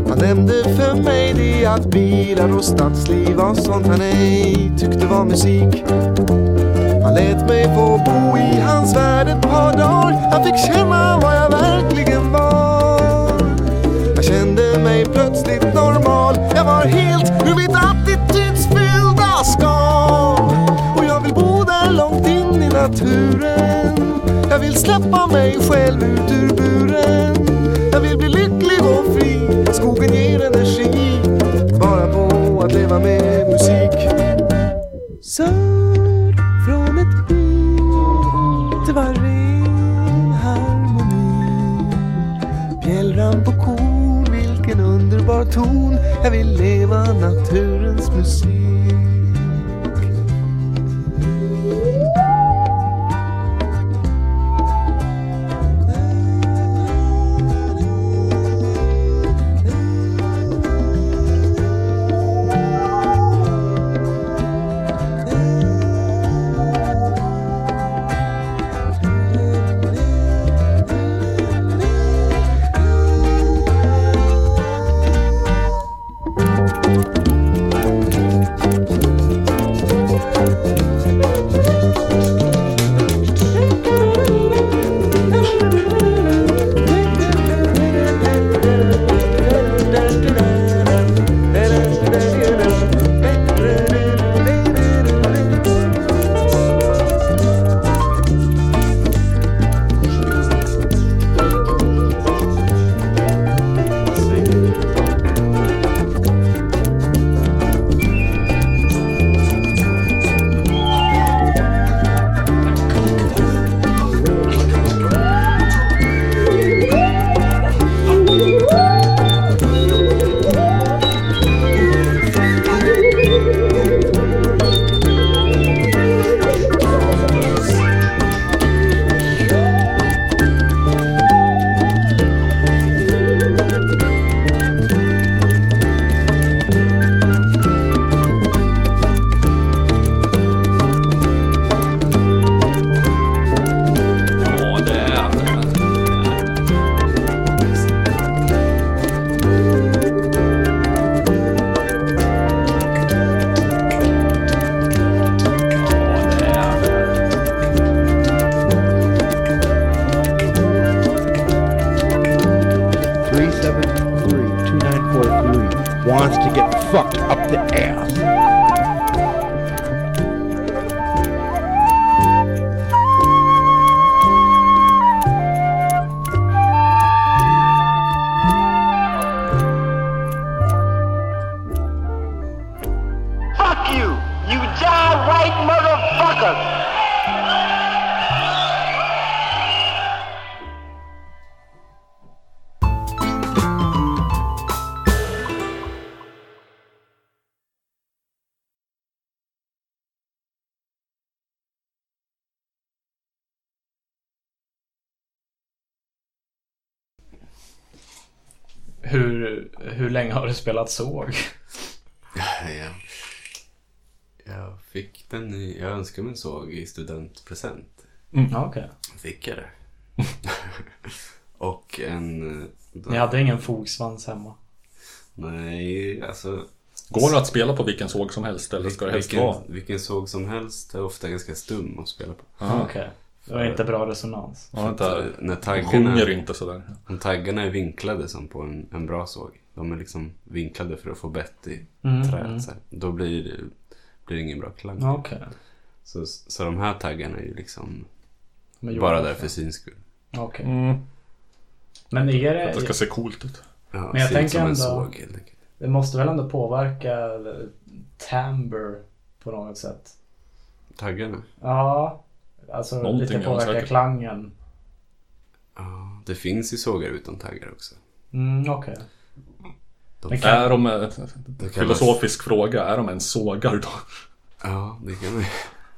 Han nämnde för mig det att bilar och stadsliv var sånt han ej tyckte var musik. Han lät mig få bo i hans värld ett par dagar. Han fick känna vad jag naturen. Jag vill släppa mig själv ut ur buren. Jag vill bli lycklig och fri. Skogen ger energi. Bara på att leva med musik. Sör från ett bi Det var ren harmoni. Bjällran på kor, vilken underbar ton. Jag vill leva naturens musik. Hur, hur länge har du spelat såg? Jag, jag fick den i, jag önskade mig en såg i studentpresent. Ja, Okej. Fick jag det. Och en... Ni hade ingen fogsvans hemma? Nej, alltså... Går det att spela på vilken såg som helst eller ska det helst vilken, vara? vilken såg som helst är ofta ganska stum att spela på. Ja. Okej. Det var inte bra resonans. Ja, vänta. När De taggarna, sjunger inte sådär. om taggarna är vinklade som på en, en bra såg. De är liksom vinklade för att få bett i Mm, träet. mm. Så här, då blir det, blir det ingen bra klang. Okej. Så, så de här taggarna är ju liksom Men bara där det. för syns skull. Okej. Mm. Men är Att det ska det... se coolt ut. Ja, Men jag ser ut tänker som en ändå- såg helt enkelt. Det måste väl ändå påverka timbre på något sätt? Taggarna? Ja. Alltså Någonting lite de påverka klangen. Ja, det finns ju sågar utan taggar också. Mm, okej. De, Men kan- Är de... kallas- Filosofisk fråga. Är de ens sågar då? Ja, det kan man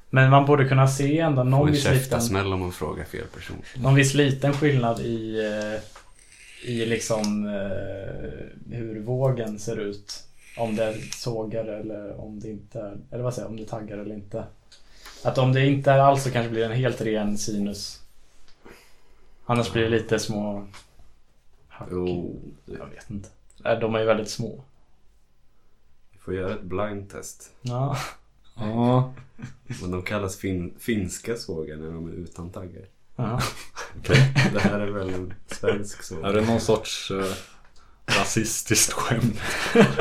Men man borde kunna se ändå någon en viss liten, käftasmäll om man frågar fel person. någon viss liten skillnad i, eh, i liksom eh, hur vågen ser ut. Om det är sågar eller om det inte är, eller vad säger jag, om det är taggar eller inte. Att om det inte är alls så kanske blir det en helt ren sinus. Annars blir det lite små hack. Jo, Jag vet inte. Nej, De är ju väldigt små. vi får göra ett blind test. Ja. Ja. Men de kallas fin- finska sågar när de är utan taggar. Ja. Det här är väl en svensk såg? Är det någon sorts eh, rasistiskt skämt?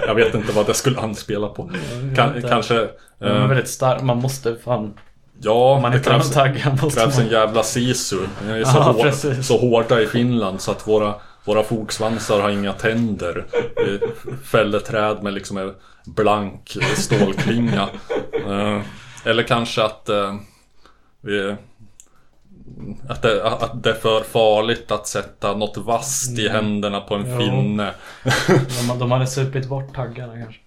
Jag vet inte vad det skulle anspela på. Inte. kanske... Eh, väldigt starka. Man måste fan... ja, man det krävs, måste krävs en man... jävla sisu. De är så, Ja, hår, precis. så hårda i Finland så att våra, våra fogsvansar har inga tänder. Vi fäller träd med liksom en blank stålklinga. Eh, eller kanske att eh, vi... Att det, att det är för farligt att sätta något vasst i Mm. händerna på en finne. De, de hade supit bort taggarna kanske.